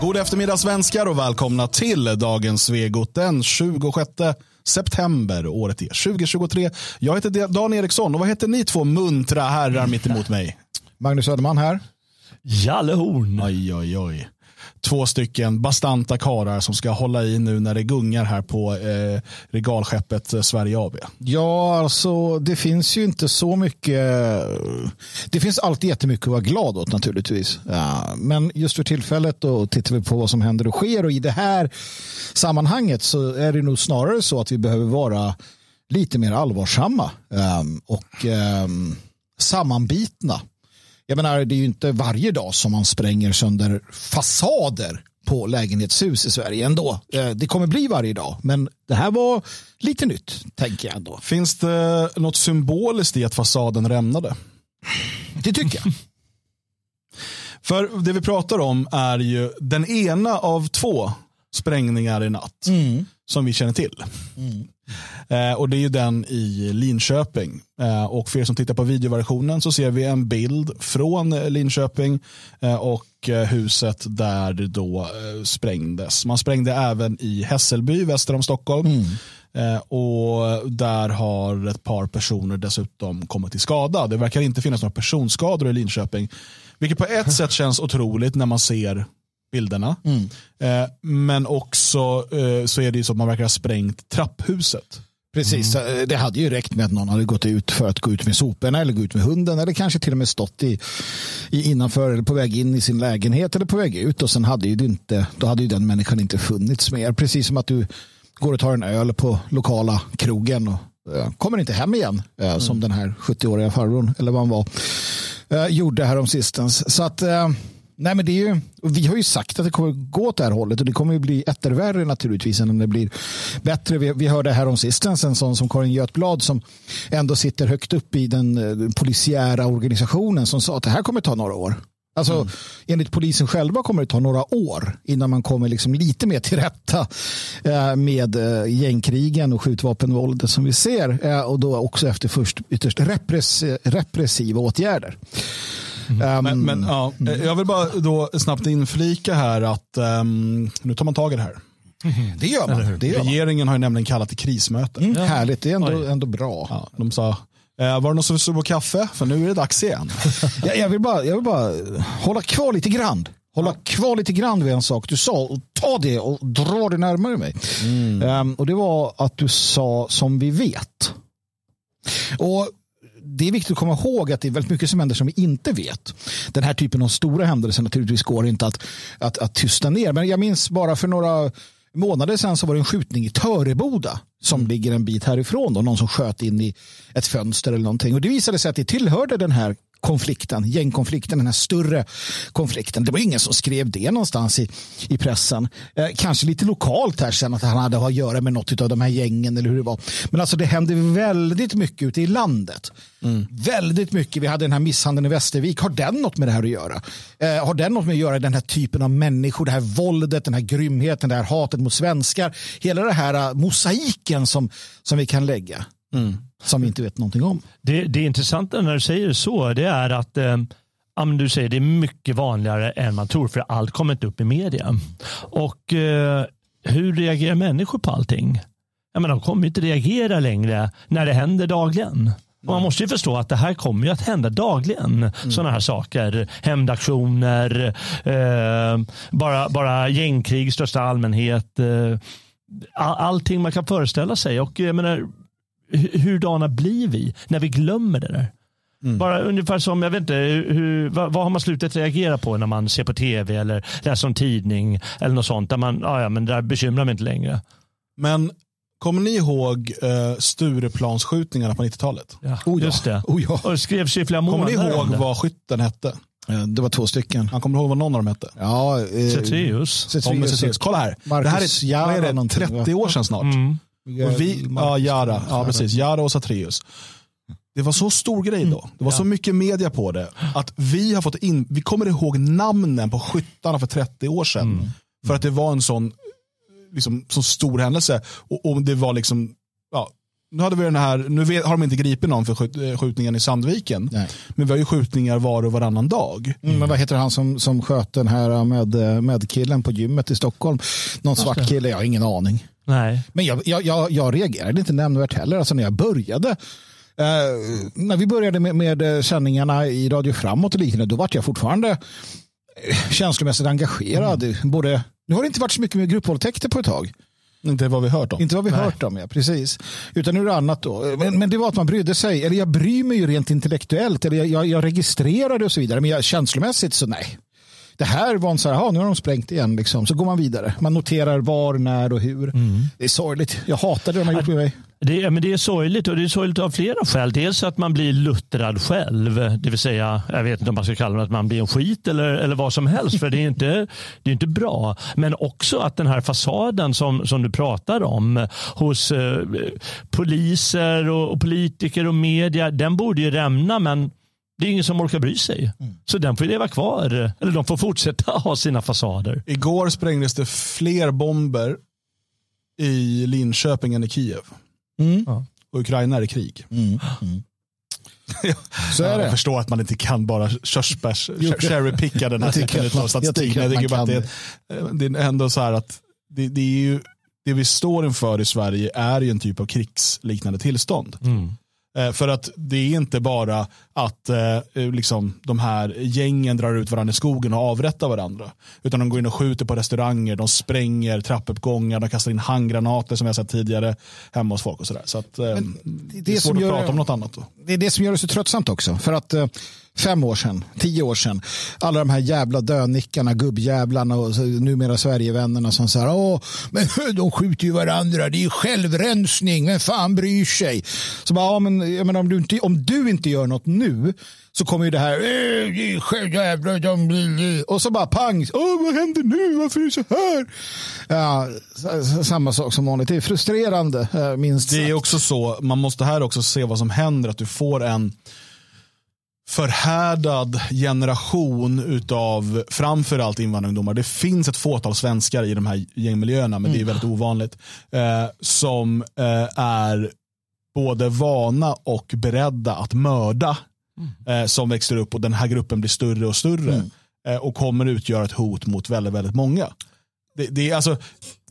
God eftermiddag svenskar och välkomna till dagens Svegot den 26 september. Året är 2023. Jag heter Dan Eriksson och vad heter ni två muntra herrar mitt emot mig? Magnus Söderman här. Jalle Horn. Oj, oj, oj två stycken bastanta karar som ska hålla i nu när det gungar här på eh, regalskeppet eh, Sverige AB. Ja, alltså det finns ju inte så mycket. Det finns alltid jättemycket att vara glad åt naturligtvis. Ja, men just för tillfället då tittar vi på vad som händer och sker och i det här sammanhanget så är det nog snarare så att vi behöver vara lite mer allvarsamma um, och um, sammanbitna jag menar, det är ju inte varje dag som man spränger sönder fasader på lägenhetshus i Sverige ändå. Eh, det kommer bli varje dag, men det här var lite nytt, tänker jag ändå. Finns det något symboliskt i att fasaden rämnade? Det tycker jag. För det vi pratar om är ju den ena av två sprängningar i natt mm. som vi känner till. Mm. Eh, och Det är ju den i Linköping. Eh, och För er som tittar på videoversionen så ser vi en bild från Linköping eh, och eh, huset där det då eh, sprängdes. Man sprängde även i Hässelby väster om Stockholm. Mm. Eh, och Där har ett par personer dessutom kommit till skada. Det verkar inte finnas några personskador i Linköping. Vilket på ett sätt känns otroligt när man ser bilderna. Mm. Eh, men också eh, så är det ju så att man verkar ha sprängt trapphuset. Precis, mm. Eh, det hade ju räckt med att någon hade gått ut för att gå ut med soporna eller gå ut med hunden eller kanske till och med stått i, i innanför eller på väg in i sin lägenhet eller på väg ut och sen hade ju inte, då hade ju den människan inte funnits mer. Precis som att du går och tar en öl på lokala krogen och äh, kommer inte hem igen äh, mm. som den här 70-åriga farbrorn eller vad han var äh, gjorde här om sistens. Så att Nej, men det är ju, vi har ju sagt att det kommer gå åt det här hållet och det kommer ju bli ettervärre naturligtvis än det blir bättre. Vi, vi hörde här om sistens en sån som Karin Götblad som ändå sitter högt upp i den eh, polisiära organisationen som sa att det här kommer ta några år. Alltså, mm. Enligt polisen själva kommer det ta några år innan man kommer liksom lite mer till rätta eh, med eh, gängkrigen och skjutvapenvåldet som vi ser. Och då också efter först ytterst repress, repressiva åtgärder. Mm. Um, men, men, ja, mm. Jag vill bara då snabbt inflika här att um, nu tar man tag i det här. Det gör man. Det gör Regeringen har ju nämligen kallat till krismöte. Mm, härligt, det är ändå, ändå bra. Ja, de sa, eh, var det någon som vill på kaffe? För nu är det dags igen. jag, jag, vill bara, jag vill bara hålla kvar lite grann. Hålla kvar lite grann vid en sak du sa och ta det och dra det närmare mig. Mm. Um, och det var att du sa som vi vet. Och det är viktigt att komma ihåg att det är väldigt mycket som händer som vi inte vet. Den här typen av stora händelser naturligtvis går inte att, att, att tysta ner. Men jag minns bara för några månader sedan så var det en skjutning i Töreboda som mm. ligger en bit härifrån. Då, någon som sköt in i ett fönster eller någonting. Och det visade sig att det tillhörde den här konflikten, gängkonflikten, den här större konflikten. Det var ingen som skrev det någonstans i, i pressen. Eh, kanske lite lokalt här sen att han hade att göra med något av de här gängen eller hur det var. Men alltså det hände väldigt mycket ute i landet. Mm. Väldigt mycket. Vi hade den här misshandeln i Västervik. Har den något med det här att göra? Eh, har den något med att göra den här typen av människor, det här våldet, den här grymheten, det här hatet mot svenskar. Hela den här uh, mosaiken som, som vi kan lägga. Mm som vi inte vet någonting om. Det, det intressanta när du säger så det är att eh, du säger det är mycket vanligare än man tror för allt kommer inte upp i media. Och eh, hur reagerar människor på allting? Jag menar, de kommer inte reagera längre när det händer dagligen. Och man måste ju förstå att det här kommer ju att hända dagligen. Mm. Sådana här saker. Hämndaktioner, eh, bara, bara gängkrig i största allmänhet. Eh, allting man kan föreställa sig. Och jag menar, hurdana blir vi när vi glömmer det där? Mm. Bara ungefär som, jag vet inte, hur, vad, vad, har man slutat reagera på när man ser på tv eller läser en tidning eller något sånt där man, ah, ja men det där bekymrar mig inte längre. Men kommer ni ihåg uh, Stureplansskjutningarna på 90-talet? Ja, oh, just det. Oh, ja. Och det skrevs i flera månader. Kommer ni ihåg vad skytten hette? Det var två stycken. Han kommer ihåg vad någon av dem hette? Ja, eh, Cetreus. Kolla här. Marcus det här är, är det, 30 år sedan snart. Mm. Och vi, ja, Jara, ja, precis. Jara och Satreus. Det var så stor grej då. Mm. Det var så mycket media på det. Att vi har fått in, vi kommer ihåg namnen på skyttarna för 30 år sedan. Mm. För att det var en sån, liksom, så stor händelse. Och, och, det var liksom, ja, nu hade vi den här, nu vet, har de inte gripit någon för skjut, eh, skjutningen i Sandviken. Nej. Men vi har ju skjutningar var och varannan dag. Mm, men vad heter han som, som sköt den här med, med killen på gymmet i Stockholm? Någon svart kille, jag har ingen aning. Nej. Men jag, jag, jag, jag reagerade inte nämnvärt heller. Alltså när jag började, eh, när vi började med, med sändningarna i Radio Framåt och liknande, då var jag fortfarande eh, känslomässigt engagerad. Mm. Både, nu har det inte varit så mycket med gruppvåldtäkter på ett tag. Inte vad vi hört om. Inte vad vi Nej. hört om, ja, precis. Utan nu är det annat då. Men, men det var att man brydde sig. Eller jag bryr mig ju rent intellektuellt. Eller jag, jag, jag registrerade och så vidare. Men jag, känslomässigt så nej. Det här var en så här, "Ja, nu har de sprängt igen. Liksom. Så går man vidare. Man noterar var, när och hur. Det är sorgligt. Jag hatar det de har gjort med mig. Det är, men det är sorgligt och det är sorgligt av flera skäl. Dels att man blir luttrad själv, det vill säga, jag vet inte om man ska kalla det att man blir en skit eller, eller vad som helst, för det är inte, det är inte bra. Men också att den här fasaden som, som du pratar om hos eh, poliser och, och politiker och media, den borde ju rämna, men det är ingen som orkar bry sig. Så den får leva kvar, eller de får fortsätta ha sina fasader. Igår sprängdes det fler bomber i Linköping än i Kiev. Mm. Och Ukraina är i krig. Mm. Mm. Så är Jag det. förstår att man inte kan bara körsbärs, cherrypicka den här Jag tycker typen av statistik. jag jag tycker att man att det, det är ändå så här att det, det är ju det vi står inför i Sverige är ju en typ av krigsliknande tillstånd. Eh, För att det är inte bara att eh, liksom, de här gängen drar ut varandra i skogen och avrättar varandra. Utan de går in och skjuter på restauranger, de spränger trappuppgångar, de kastar in handgranater som har sett tidigare hemma hos folk. och sådär. Så att, eh, det, det är som svårt gör- att prata om något annat. Då. det är det som gör det så tröttsamt också. För att eh, fem år sedan, tio år sedan, alla de här jävla dönickarna, gubbjävlarna och numera Sverigevännerna som säger åh, men de skjuter ju varandra, det är ju självrensning, vem fan bryr sig? Så bara, ja, men, menar, om, du inte, om du inte gör något nu så kommer ju det här, "Eh, och så bara pang, åh, vad händer nu, varför är det så här? Ja, samma sak som vanligt, det är frustrerande eh, minst Det är sagt. också så, man måste här också se vad som händer, att du får en förhärdad generation utav framförallt invandrarungdomar. Det finns ett fåtal svenskar i de här gängmiljöerna, men det är väldigt ovanligt. Eh, som eh, är både vana och beredda att mörda. Eh, som växer upp och den här gruppen blir större och större. Eh, och kommer utgöra ett hot mot väldigt, väldigt många. Det, det är alltså,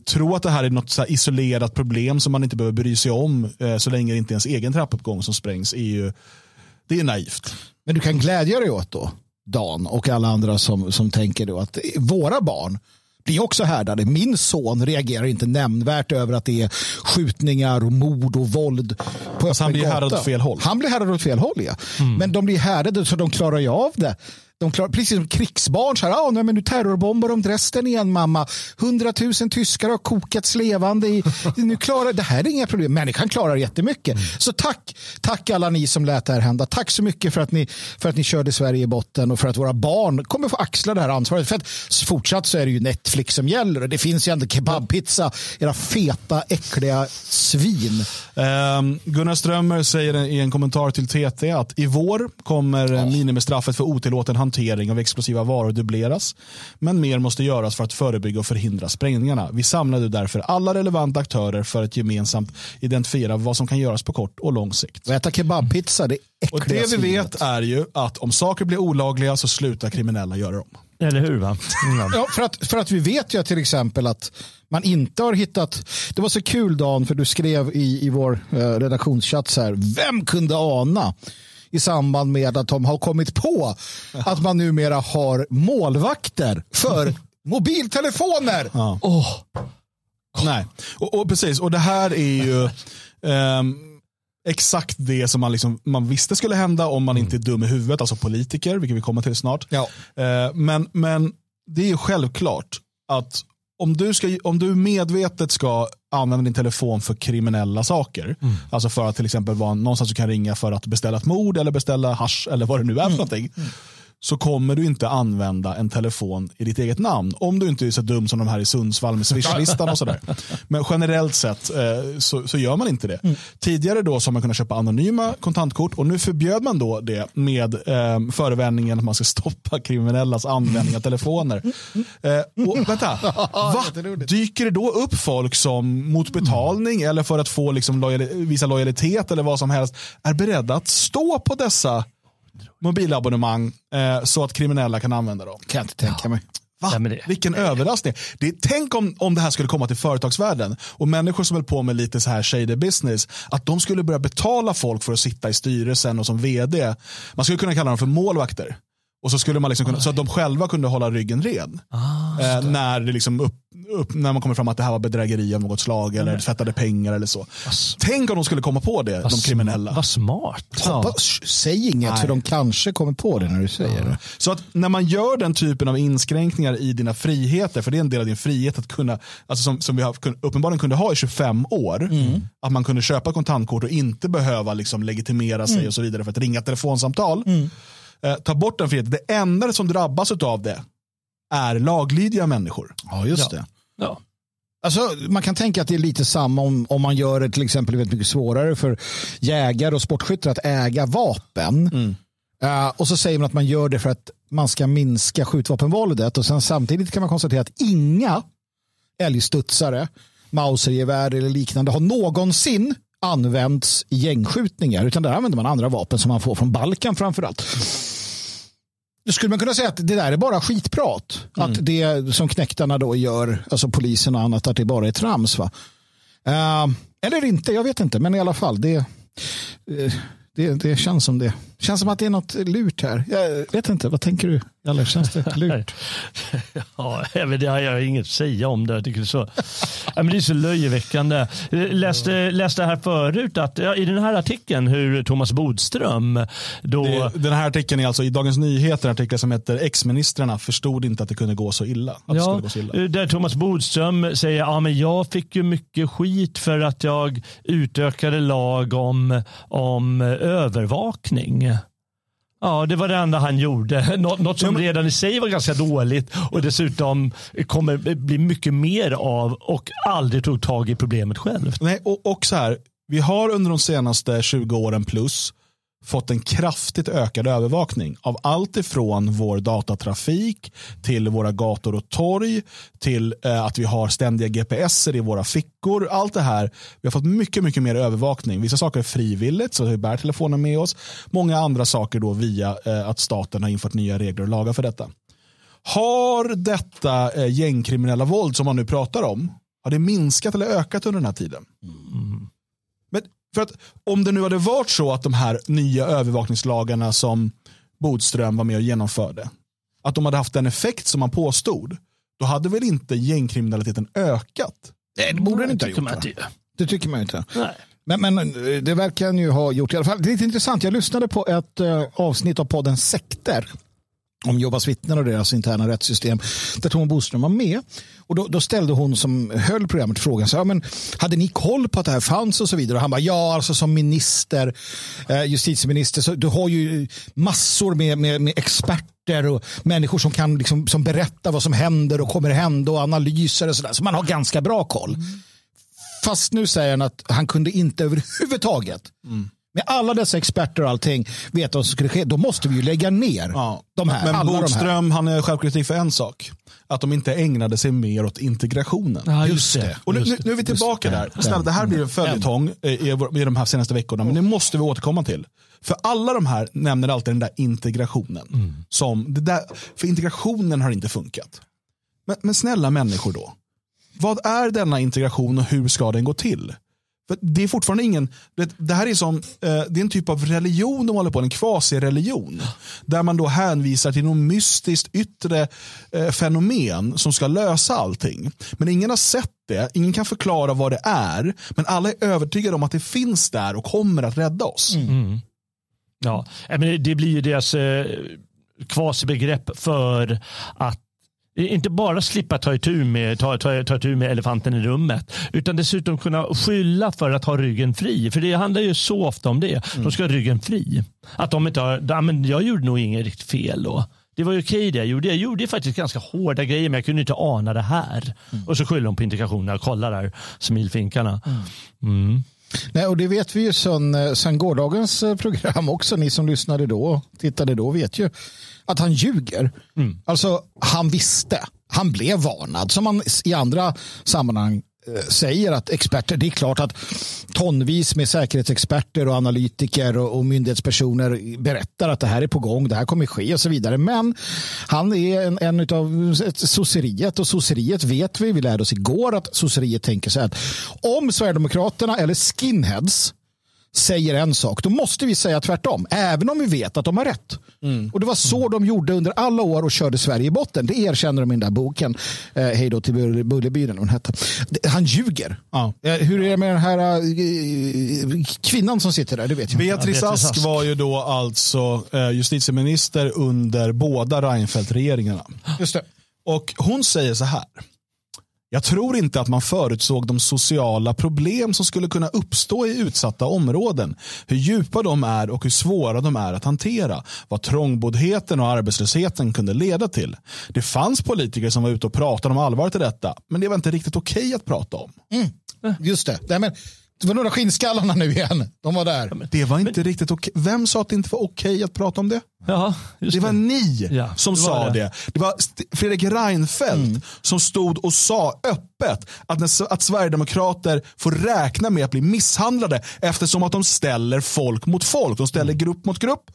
tro att det här är något så isolerat problem som man inte behöver bry sig om eh, så länge det inte är ens egen trappuppgång som sprängs. Är ju, det är naivt. Men du kan glädja dig åt då, Dan och alla andra som, som tänker då att våra barn blir också härdade. Min son reagerar inte nämnvärt över att det är skjutningar och mord och våld på han blir härdad åt fel håll. Han blir härdad åt fel håll, ja. Men de blir härdade så de klarar ju av det. De klarar, precis som krigsbarn, så här, ah, nej, men nu terrorbombar de Dresden igen mamma. Hundratusen tyskar har kokats levande. I, nu klarar, det här är inga problem. Människan klarar jättemycket. Så tack, tack alla ni som lät det här hända. Tack så mycket för att ni, för att ni körde Sverige i botten och för att våra barn kommer få axla det här ansvaret. För att fortsatt så är det ju Netflix som gäller och det finns ju ändå kebabpizza, era feta, äckliga svin. Um, Gunnar Strömmer säger i en kommentar till TT att i vår kommer oh. minimistraffet för otillåten hantering av explosiva varor dubbleras. Men mer måste göras för att förebygga och förhindra sprängningarna. Vi samlade därför alla relevanta aktörer för att gemensamt identifiera vad som kan göras på kort och lång sikt. Och äta kebabpizza, det är Och det vi vet är ju att om saker blir olagliga så slutar kriminella göra dem. Eller hur? va? Mm. Ja, för, att, för att vi vet ju till exempel att man inte har hittat... Det var så kul Dan, för du skrev i, i vår eh, redaktionschatt så här, vem kunde ana i samband med att de har kommit på att man numera har målvakter för mobiltelefoner. Ja. Åh, Nej, och, och precis. Och det här är ju ehm, exakt det som man, liksom, man visste skulle hända om man inte är dum i huvudet, alltså politiker, vilket vi kommer till snart. Ja. Eh, men, men det är ju självklart att om du, ska, om du medvetet ska använda din telefon för kriminella saker, alltså för att till exempel vara någonstans du kan ringa för att beställa ett mord eller beställa hash eller vad det nu är för någonting, så kommer du inte använda en telefon i ditt eget namn. Om du inte är så dum som de här i Sundsvall med swishlistan och sådär. Men generellt sett eh, så, så, gör man inte det. Mm. Tidigare då så har man kunnat köpa anonyma kontantkort och nu förbjöd man då det med eh, förevändningen att man ska stoppa kriminellas användning av telefoner. Eh, och, vänta, va? dyker det då upp folk som mot betalning eller för att få liksom lojal visa lojalitet eller vad som helst är beredda att stå på dessa mobilabonnemang eh, så att kriminella kan använda dem. Kan jag inte tänka mig. Va? Ja, det, Vilken överraskning. Det, tänk om, om det här skulle komma till företagsvärlden och människor som höll på med lite så här shady business, att de skulle börja betala folk för att sitta i styrelsen och som vd. Man skulle kunna kalla dem för målvakter. Och så skulle man liksom kunna, så att de själva kunde hålla ryggen ren. Ah, eh, när, det liksom upp, upp, när man kommer fram att det här var bedrägeri av något slag eller mm. tvättade pengar eller så. Vas, Tänk om de skulle komma på det, de kriminella. Vad smart. Ja. Säg inget Nej. för de kanske kommer på det när du säger ja. det. Så att när man gör den typen av inskränkningar i dina friheter, för det är en del av din frihet att kunna, alltså som, som vi har, uppenbarligen kunde ha i 25 år, mm. att man kunde köpa kontantkort och inte behöva liksom legitimera sig mm. och så vidare för att ringa telefonsamtal. Mm eh, ta bort den friheten. Det enda som drabbas av det är laglydiga människor. Ja, just ja. det. Ja. Alltså, man kan tänka att det är lite samma om, om man gör det till exempel väldigt mycket svårare för jägare och sportskyttar att äga vapen. Mm. Uh, och så säger man att man gör det för att man ska minska skjutvapenvåldet och sen samtidigt kan man konstatera att inga älgstudsare, mausergevär eller liknande har någonsin använts i gängskjutningar utan där använder man andra vapen som man får från Balkan framförallt. Skulle man kunna säga att det där är bara skitprat. Mm. Att det som knäktarna då gör, alltså polisen och annat, att det bara är trams. Va? Uh, eller inte, jag vet inte, men i alla fall. det uh, det, det känns som det. Känns som att det är något lurt här. Jag vet inte, vad tänker du? Eller känns det lurt? ja, har jag inget att säga om det. Jag tycker det, är så, ja, men det är så löjeväckande. Läste, läste här förut att ja, i den här artikeln hur Thomas Bodström då... Det, den här artikeln är alltså i Dagens Nyheter, en artikel som heter Ex-ministrarna förstod inte att det kunde gå så illa. Att ja, gå så illa. Där Thomas Bodström säger ja, men jag fick ju mycket skit för att jag utökade lag om, om övervakning. Ja, det var det enda han gjorde. Något, som redan i sig var ganska dåligt och dessutom kommer bli mycket mer av och aldrig tog tag i problemet själv. Nej, och, och så här, vi har under de senaste 20 åren plus fått en kraftigt ökad övervakning av allt ifrån vår datatrafik till våra gator och torg till eh, att vi har ständiga GPSer i våra fickor. Allt det här. Vi har fått mycket, mycket mer övervakning. Vissa saker är frivilligt så vi bär telefonen med oss. Många andra saker då via eh, att staten har infört nya regler och lagar för detta. Har detta eh, gängkriminella våld som man nu pratar om, har det minskat eller ökat under den här tiden? Mm. För att om det nu hade varit så att de här nya övervakningslagarna som Bodström var med och genomförde, att de hade haft den effekt som man påstod, då hade väl inte gängkriminaliteten ökat? Nej, det borde den inte ha gjort. Det. det tycker man inte. Nej. Men, men det verkar den ju ha gjort i alla fall. Det är lite intressant. Jag lyssnade på ett uh, avsnitt av podden Sekter om Jehovas vittnen och deras interna rättssystem där Thomas Boström var med. Och då, då, ställde hon som höll programmet frågan, så, ja, men, hade ni koll på att det här fanns och så vidare? Och han bara, ja, alltså som minister, eh, justitieminister, så du har ju massor med, med, med experter och människor som kan liksom, som berätta vad som händer och kommer hända och analyser och sådär. Så man har ganska bra koll. Mm. Fast nu säger han att han kunde inte överhuvudtaget mm med alla dessa experter och allting veta vad som skulle ske, då måste vi ju lägga ner ja. de här. Men Bodström, han är självkritik för en sak. Att de inte ägnade sig mer åt integrationen. Ja, just det. Och nu, nu, nu är vi tillbaka där. Snälla, det här blir en följetong i, i de här senaste veckorna, men det måste vi återkomma till. För alla de här nämner alltid den där integrationen. Mm. Som det där, för integrationen har inte funkat. Men, men snälla människor då. Vad är denna integration och hur ska den gå till? För det är fortfarande ingen, det, det här är som, eh, det är en typ av religion de håller på, en kvasireligion. Där man då hänvisar till något mystiskt yttre eh, fenomen som ska lösa allting. Men ingen har sett det, ingen kan förklara vad det är. Men alla är övertygade om att det finns där och kommer att rädda oss. Mm. mm. Ja, men det blir ju deras eh, kvasibegrepp för att Inte bara slippa ta itu med, ta, ta, ta itu med elefanten i rummet, utan dessutom kunna skylla för att ha ryggen fri. För det handlar ju så ofta om det. De ska ha ryggen fri. Att de inte har, men jag gjorde nog inget riktigt fel då. Det var ju okej det jag gjorde. Jag gjorde faktiskt ganska hårda grejer men jag kunde inte ana det här. Och så skyller de på integrationen. Kolla där, smilfinkarna. Mm. Nej, och det vet vi ju sen, sen gårdagens eh, program också. Ni som lyssnade då, tittade då, vet ju att han ljuger. Mm. Alltså, han visste. Han blev varnad. Som man i andra sammanhang eh, säger att experter, det är klart att tonvis med säkerhetsexperter och analytiker och, och myndighetspersoner berättar att det här är på gång, det här kommer ske och så vidare. Men han är en, en av sosseriet och sosseriet vet vi, vi lärde oss igår att sosseriet tänker så här att om Sverigedemokraterna eller skinheads säger en sak, då måste vi säga tvärtom. Även om vi vet att de har rätt. Och Det var så de gjorde under alla år och körde Sverige i botten. Det erkänner de i den där boken. Eh, Hej då till Bull- Bullerbyn. hette. Han ljuger. Ja. Eh, Hur är det med den här eh, kvinnan som sitter där? Det vet jag inte. Beatrice Beatrice Ask Ask. var ju då alltså eh, justitieminister under båda Reinfeldt-regeringarna. Just det. Och hon säger så här. Jag tror inte att man förutsåg de sociala problem som skulle kunna uppstå i utsatta områden. Hur djupa de är och hur svåra de är att hantera. Vad trångboddheten och arbetslösheten kunde leda till. Det fanns politiker som var ute och pratade om allvaret i detta, men det var inte riktigt okej att prata om. Just det. Nej, men, det var några skinnskallarna nu igen. De var där. Det var inte riktigt okej. Vem sa att det inte var okej att prata om det? Ja, just Det var ni Ja, som det var sa det. det. det. var Fredrik Reinfeldt som stod och sa öppet att, när, att Sverigedemokrater får räkna med att bli misshandlade eftersom att de ställer folk mot folk. De ställer grupp mot grupp.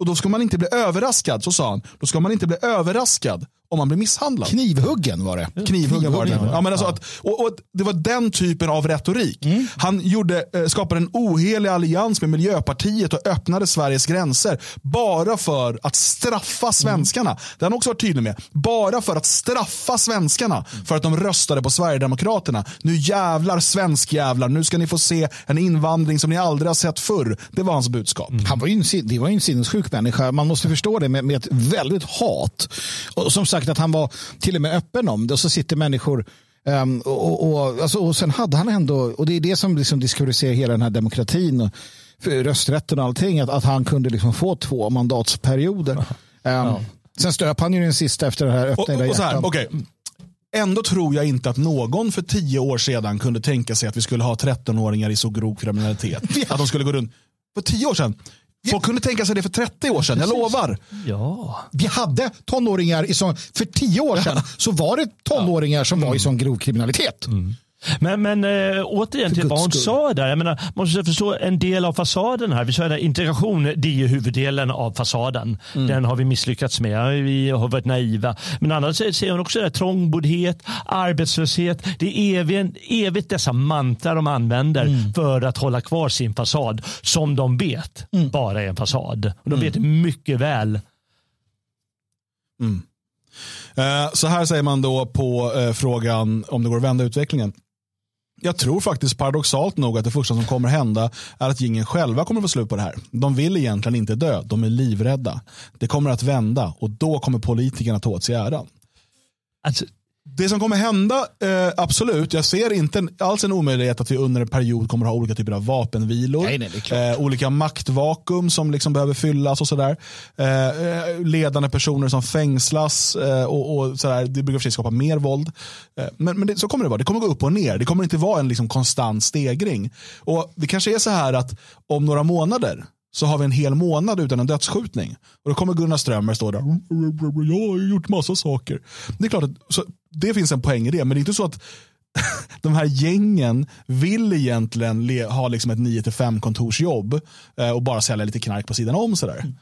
Och då ska man inte bli överraskad, så sa han. Då ska man inte bli överraskad om man blir misshandlad. Knivhuggen var det. Knivhuggen var det. Ja, men alltså att, och, och det var den typen av retorik. Han gjorde, eh, skapade en ohelig allians med Miljöpartiet och öppnade Sveriges gränser bara för att straffa svenskarna. Det har han också varit tydlig med. Bara för att straffa svenskarna för att de röstade på Sverigedemokraterna. Nu jävlar svenskjävlar, nu ska ni få se en invandring som ni aldrig har sett förr. Det var hans budskap. Han var ju en, sin- det var ju en sinnessjuk människa. Man måste förstå det med, med ett väldigt hat. Och som sagt att han var till och med öppen om det. Och så sitter människor ehm, och, och, alltså, och sen hade han ändå, och det är det som liksom diskvalificerar hela den här demokratin och rösträtten och allting, att, att han kunde liksom få två mandatsperioder. Ehm, Sen stöp han ju den sista efter det här öppna Och, och, så här, okej. Ändå tror jag inte att någon för tio år sedan kunde tänka sig att vi skulle ha 13-åringar i så grov kriminalitet. Att de skulle gå runt. För tio år sedan. Folk kunde tänka sig det för 30 år sedan, jag lovar. Ja. Vi hade tonåringar i sån, för tio år sedan så var det tonåringar som var i sån grov kriminalitet. Men, men äh, återigen till För vad hon skull. sa där. Jag menar, man måste förstå en del av fasaden här. Vi sa att integration det är huvuddelen av fasaden. Den har vi misslyckats med. Vi har varit naiva. Men annars säger hon också det här, trångboddhet, arbetslöshet. Det är evigt, evigt dessa mantra de använder för att hålla kvar sin fasad. Som de vet bara är en fasad. Och de vet mycket väl. Eh, Så här säger man då på eh, frågan om det går att vända utvecklingen. Jag tror faktiskt paradoxalt nog att det första som kommer hända är att gingen själva kommer få slut på det här. De vill egentligen inte dö, de är livrädda. Det kommer att vända och då kommer politikerna ta åt sig äran. Alltså, det som kommer hända, eh, absolut, jag ser inte alls en omöjlighet att vi under en period kommer ha olika typer av vapenvilor. Nej, nej, eh, olika maktvakuum som liksom behöver fyllas och sådär. Eh, eh, ledande personer som fängslas eh, och, och sådär. Det brukar för sig skapa mer våld. Eh, men men det, så kommer det vara. Det kommer gå upp och ner. Det kommer inte vara en liksom konstant stegring. Och Det kanske är så här att om några månader så har vi en hel månad utan en dödsskjutning. Och då kommer Gunnar Strömmer stå där. Jag har gjort massa saker. Det är klart att så, det finns en poäng i det. Men det är inte så att de här gängen vill egentligen le, ha liksom ett 9-5 kontorsjobb eh, och bara sälja lite knark på sidan om. Sådär.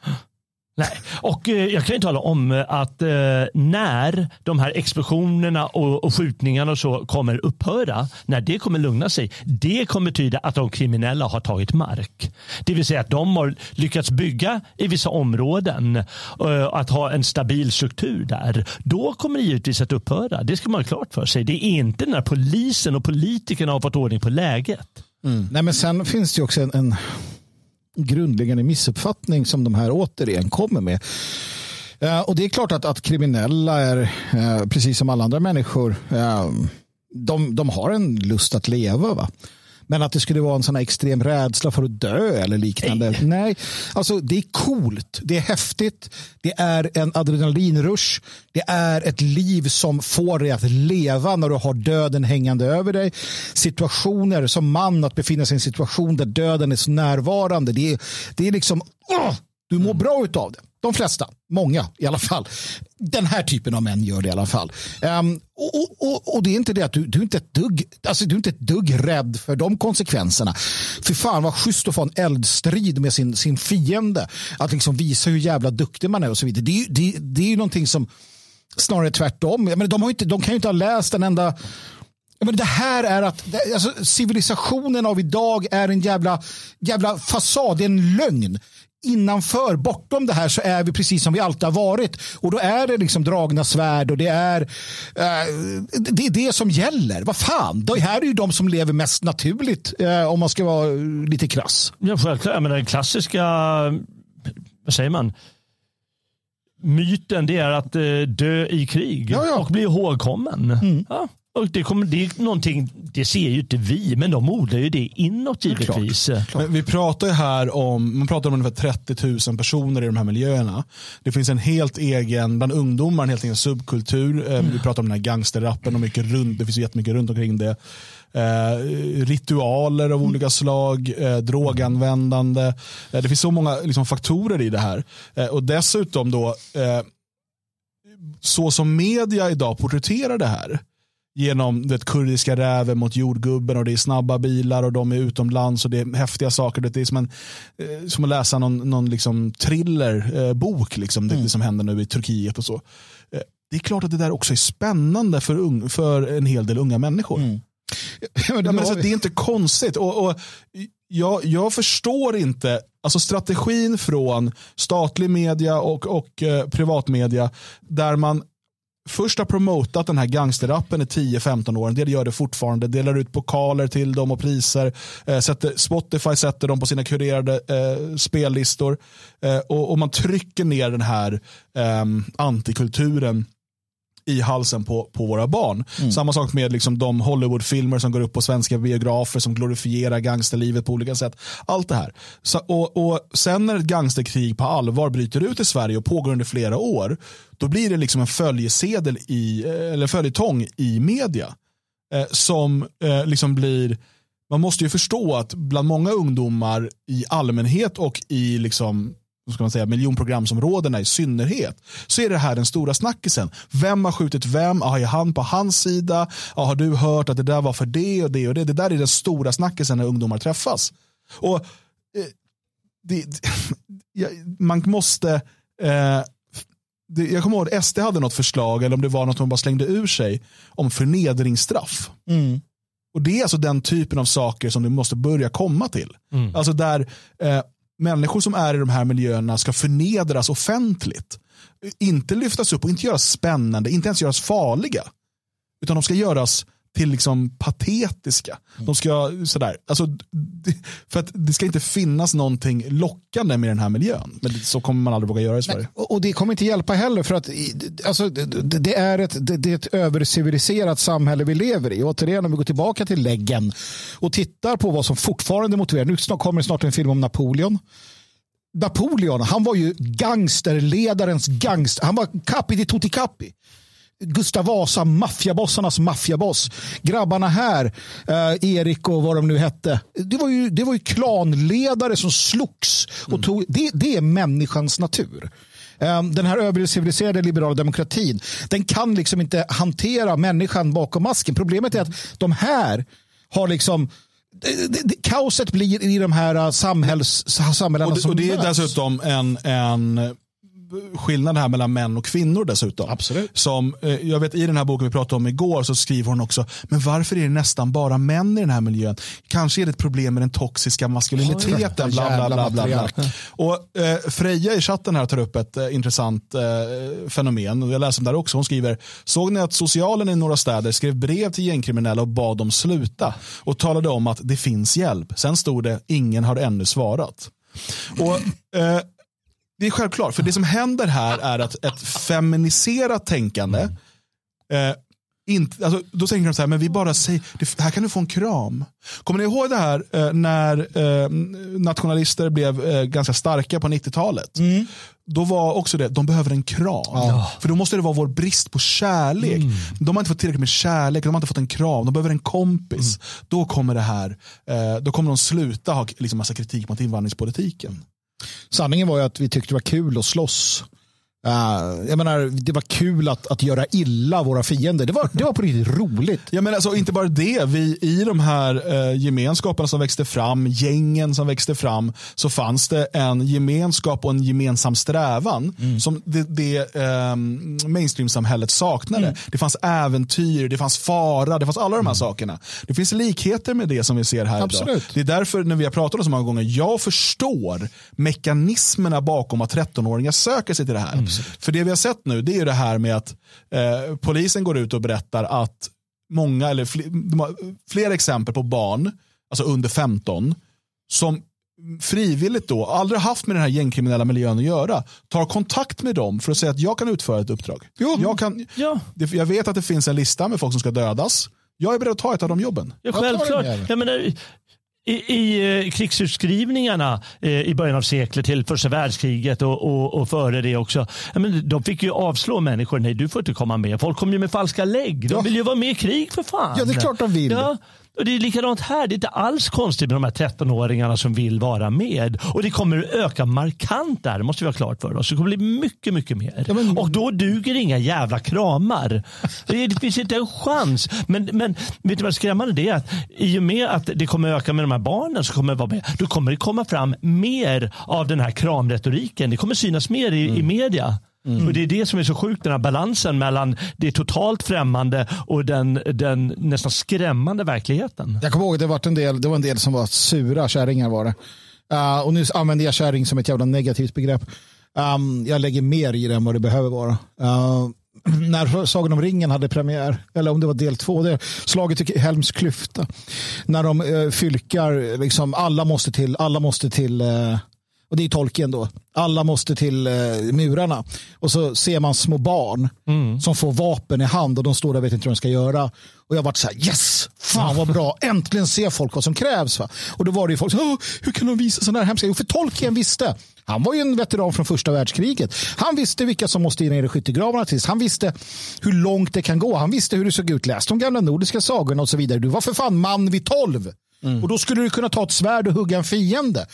Nej, och eh, jag kan ju tala om eh, att eh, när de här explosionerna och, skjutningarna och så kommer upphöra, när det kommer lugna sig, det kommer tyda att de kriminella har tagit mark. Det vill säga att de har lyckats bygga i vissa områden, att ha en stabil struktur där. Då kommer det givetvis att upphöra. Det ska man ha klart för sig. Det är inte när polisen och politikerna har fått ordning på läget. Mm. Nej, men sen finns det ju också en, en grundläggande missuppfattning som de här återigen kommer med. Eh, och det är klart att, att kriminella är, eh, precis som alla andra människor, eh, de, de har en lust att leva. Va? Men att det skulle vara en sån extrem rädsla för att dö eller liknande. Nej. Nej. Alltså det är coolt. Det är häftigt. Det är en adrenalinrush. Det är ett liv som får dig att leva när du har döden hängande över dig. Situationer som man att befinna sig i en situation där döden är så närvarande. Det är, det är liksom, oh, du mår bra utav det. De flesta, många i alla fall. Den här typen av män gör det i alla fall. Um, och, och, och, det är inte det att du, du, är inte ett dugg, alltså du är inte ett dugg rädd för de konsekvenserna. För fan vad schysst att få en eldstrid med sin, sin fiende. Att liksom visa hur jävla duktig man är och så vidare. Det, det, det är ju någonting som snarare tvärtom. Menar, de, har inte, de kan ju inte ha läst en enda men det här är att alltså, civilisationen av idag är en jävla, jävla fasad, det är en lögn innanför, bortom det här så är vi precis som vi alltid har varit. Och då är det liksom dragna svärd och det är eh, det är det som gäller. Vad fan, det här är ju de som lever mest naturligt eh, om man ska vara lite krass. Ja, självklart. Menar, den klassiska, vad säger man? Myten det är att eh, dö i krig ja, ja. och bli ihågkommen. Mm. Ja. Och det, kommer, det är någonting, det ser ju inte vi, men de odlar ju det inåt givetvis. Klart, klart. vi pratar ju här om, man pratar om ungefär 30 000 personer i de här miljöerna. Det finns en helt egen, bland ungdomar, en helt egen subkultur. Mm. Vi pratar om den här gangsterrappen och mycket runt, det finns jättemycket runt omkring det. Eh, ritualer av olika slag, eh, droganvändande. Eh, det finns så många liksom, faktorer i det här. Eh, och dessutom då, eh, så som media idag porträtterar det här, genom det kurdiska räven mot jordgubben och det är snabba bilar och de är utomlands och det är häftiga saker. Det är som, en, eh, som att läsa någon, någon liksom thrillerbok, eh, liksom, mm. det, som händer nu i Turkiet och så. Eh, det är klart att det där också är spännande för, un, för en hel del unga människor. Mm. Ja, det, alltså, det, är inte konstigt. Och, och jag, jag, förstår inte alltså strategin från statlig media och, och eh, privatmedia där man först har promotat den här gangsterrappen i 10-15 år. En del gör det fortfarande. Delar ut pokaler till dem och priser. Eh, sätter, Spotify sätter dem på sina kurerade eh, spellistor. Eh, och, och, man trycker ner den här eh, antikulturen i halsen på, på våra barn. Mm. Samma sak med liksom de Hollywoodfilmer som går upp på svenska biografer som glorifierar gangsterlivet på olika sätt. Allt det här. Så, och, och Sen när ett gangsterkrig på allvar bryter ut i Sverige och pågår under flera år, då blir det liksom en följesedel i, eller följetong i media. Eh, som eh, liksom blir man måste ju förstå att bland många ungdomar i allmänhet och i liksom ska man säga, miljonprogramsområdena i synnerhet, så är det här den stora snackisen. Vem har skjutit vem? Ah, är han på hans sida? Ah, har du hört att det där var för det och det och det? Det där är den stora snackisen när ungdomar träffas. Och eh, det, Man måste eh, det, jag kommer ihåg att SD hade något förslag, eller om det var något man bara slängde ur sig, om förnedringsstraff. Mm. Och Det är alltså den typen av saker som du måste börja komma till. Mm. Alltså där eh, människor som är i de här miljöerna ska förnedras offentligt. Inte lyftas upp och inte göras spännande, inte ens göras farliga. Utan de ska göras till liksom patetiska. De ska, sådär, alltså, för att det ska inte finnas någonting lockande med den här miljön. Men så kommer man aldrig våga göra i Sverige. Nej, och det kommer inte hjälpa heller för att alltså, det, är ett, det är ett överciviliserat samhälle vi lever i. återigen om vi går tillbaka till läggen och tittar på vad som fortfarande motiverar. Nu kommer snart en film om Napoleon. Napoleon, han var ju gangsterledarens gangster. Han var Capi di tutti capi. Gustav Vasa, maffiabossarnas maffiaboss. Grabbarna här, eh, Erik och vad de nu hette. Det var ju, det var ju klanledare som slogs. Och mm. tog, det, det är människans natur. Um, den här överciviliserade liberala demokratin, den kan liksom inte hantera människan bakom masken. Problemet är att de här har liksom kaoset blir i de här uh, samhälls, samhällena och det, som och Det är möts. dessutom en, en skillnad här mellan män och kvinnor dessutom. Absolut. Som, eh, jag vet I den här boken vi pratade om igår så skriver hon också, men varför är det nästan bara män i den här miljön? Kanske är det ett problem med den toxiska maskuliniteten. Bla, bla, bla, bla, bla. Och, eh, Freja i chatten här tar upp ett eh, intressant eh, fenomen. Jag läser där också. Hon skriver, såg ni att socialen i några städer skrev brev till gängkriminella och bad dem sluta och talade om att det finns hjälp. Sen stod det, ingen har ännu svarat. Och, eh, Det är självklart, för det som händer här är att ett feminiserat tänkande eh, inte, alltså, då tänker de så här, men vi bara säger, det, här kan du få en kram. Kommer ni ihåg det här eh, när eh, nationalister blev eh, ganska starka på 90-talet? Då var också det, de behöver en kram. För då måste det vara vår brist på kärlek. De har inte fått tillräckligt med kärlek, de har inte fått en kram, de behöver en kompis. Då kommer det här, eh, då kommer de sluta ha liksom, massa kritik mot invandringspolitiken. Sanningen var ju att vi tyckte det var kul att slåss. Uh, jag menar, det var kul att, att göra illa våra fiender. Det var, det var på riktigt roligt. Ja, men alltså, inte bara det, vi, i de här eh, gemenskaperna som växte fram, gängen som växte fram, så fanns det en gemenskap och en gemensam strävan som det, det eh, mainstream-samhället saknade. Det fanns äventyr, det fanns fara, det fanns alla de här sakerna. Det finns likheter med det som vi ser här Absolut. idag. Det är därför när vi har pratat om det så många gånger, jag förstår mekanismerna bakom att 13-åringar söker sig till det här. För det vi har sett nu det är ju det här med att eh, polisen går ut och berättar att många, eller fler, flera exempel på barn, alltså under 15, som frivilligt då, aldrig haft med den här gängkriminella miljön att göra, tar kontakt med dem för att säga att jag kan utföra ett uppdrag. Jag, kan, Ja. det, jag vet att det finns en lista med folk som ska dödas. Jag är beredd att ta ett av de jobben. Ja, självklart. Jag menar, i, i eh, krigsutskrivningarna eh, i början av seklet till första världskriget och, och, och före det också. Men de fick ju avslå människor. Nej, du får inte komma med. Folk kom ju med falska lägg. De vill ju vara med i krig för fan. Ja, det är klart de vill. Ja. Och det är likadant här. Det är inte alls konstigt med de här 13-åringarna som vill vara med. Och det kommer öka markant där, det måste vi ha klart för oss. Det kommer bli mycket, mycket mer. Ja, men- Och då duger inga jävla kramar. Det, finns inte en chans. Men, men vet du vad skrämmande det är? Att I och med att det kommer öka med de här barnen som kommer vara med, då kommer det komma fram mer av den här kramretoriken. Det kommer synas mer i, i media. Och Det är det som är så sjukt, den här balansen mellan det totalt främmande och den, den nästan skrämmande verkligheten. Jag kommer ihåg att det var en del, det var en del som var sura kärringar var det. Uh, och nu använder jag kärring som ett jävla negativt begrepp. Um, jag lägger mer i det än vad det behöver vara. Uh, när Sagan om ringen hade premiär, eller om det var del två, det slaget i Helms klyfta. När de uh, fylkar, liksom, alla måste till, alla måste till uh, och det är Tolkien då. Alla måste till eh, murarna. Och så ser man små barn som får vapen i hand och de står där och vet inte vad de ska göra. Och jag har varit så här, yes, fan vad bra, äntligen ser folk vad som krävs. Va? Och då var det ju folk som, "Åh, hur kan de visa sådana här hemska Jo, för Tolkien visste. Han var ju en veteran från första världskriget. Han visste vilka som måste in i skyttegravarna tills. Han visste hur långt det kan gå. Han visste hur det såg ut. Läs de gamla nordiska sagorna och så vidare. Du var för fan man vid tolv. Och då skulle du kunna ta ett svärd och hugga en fiende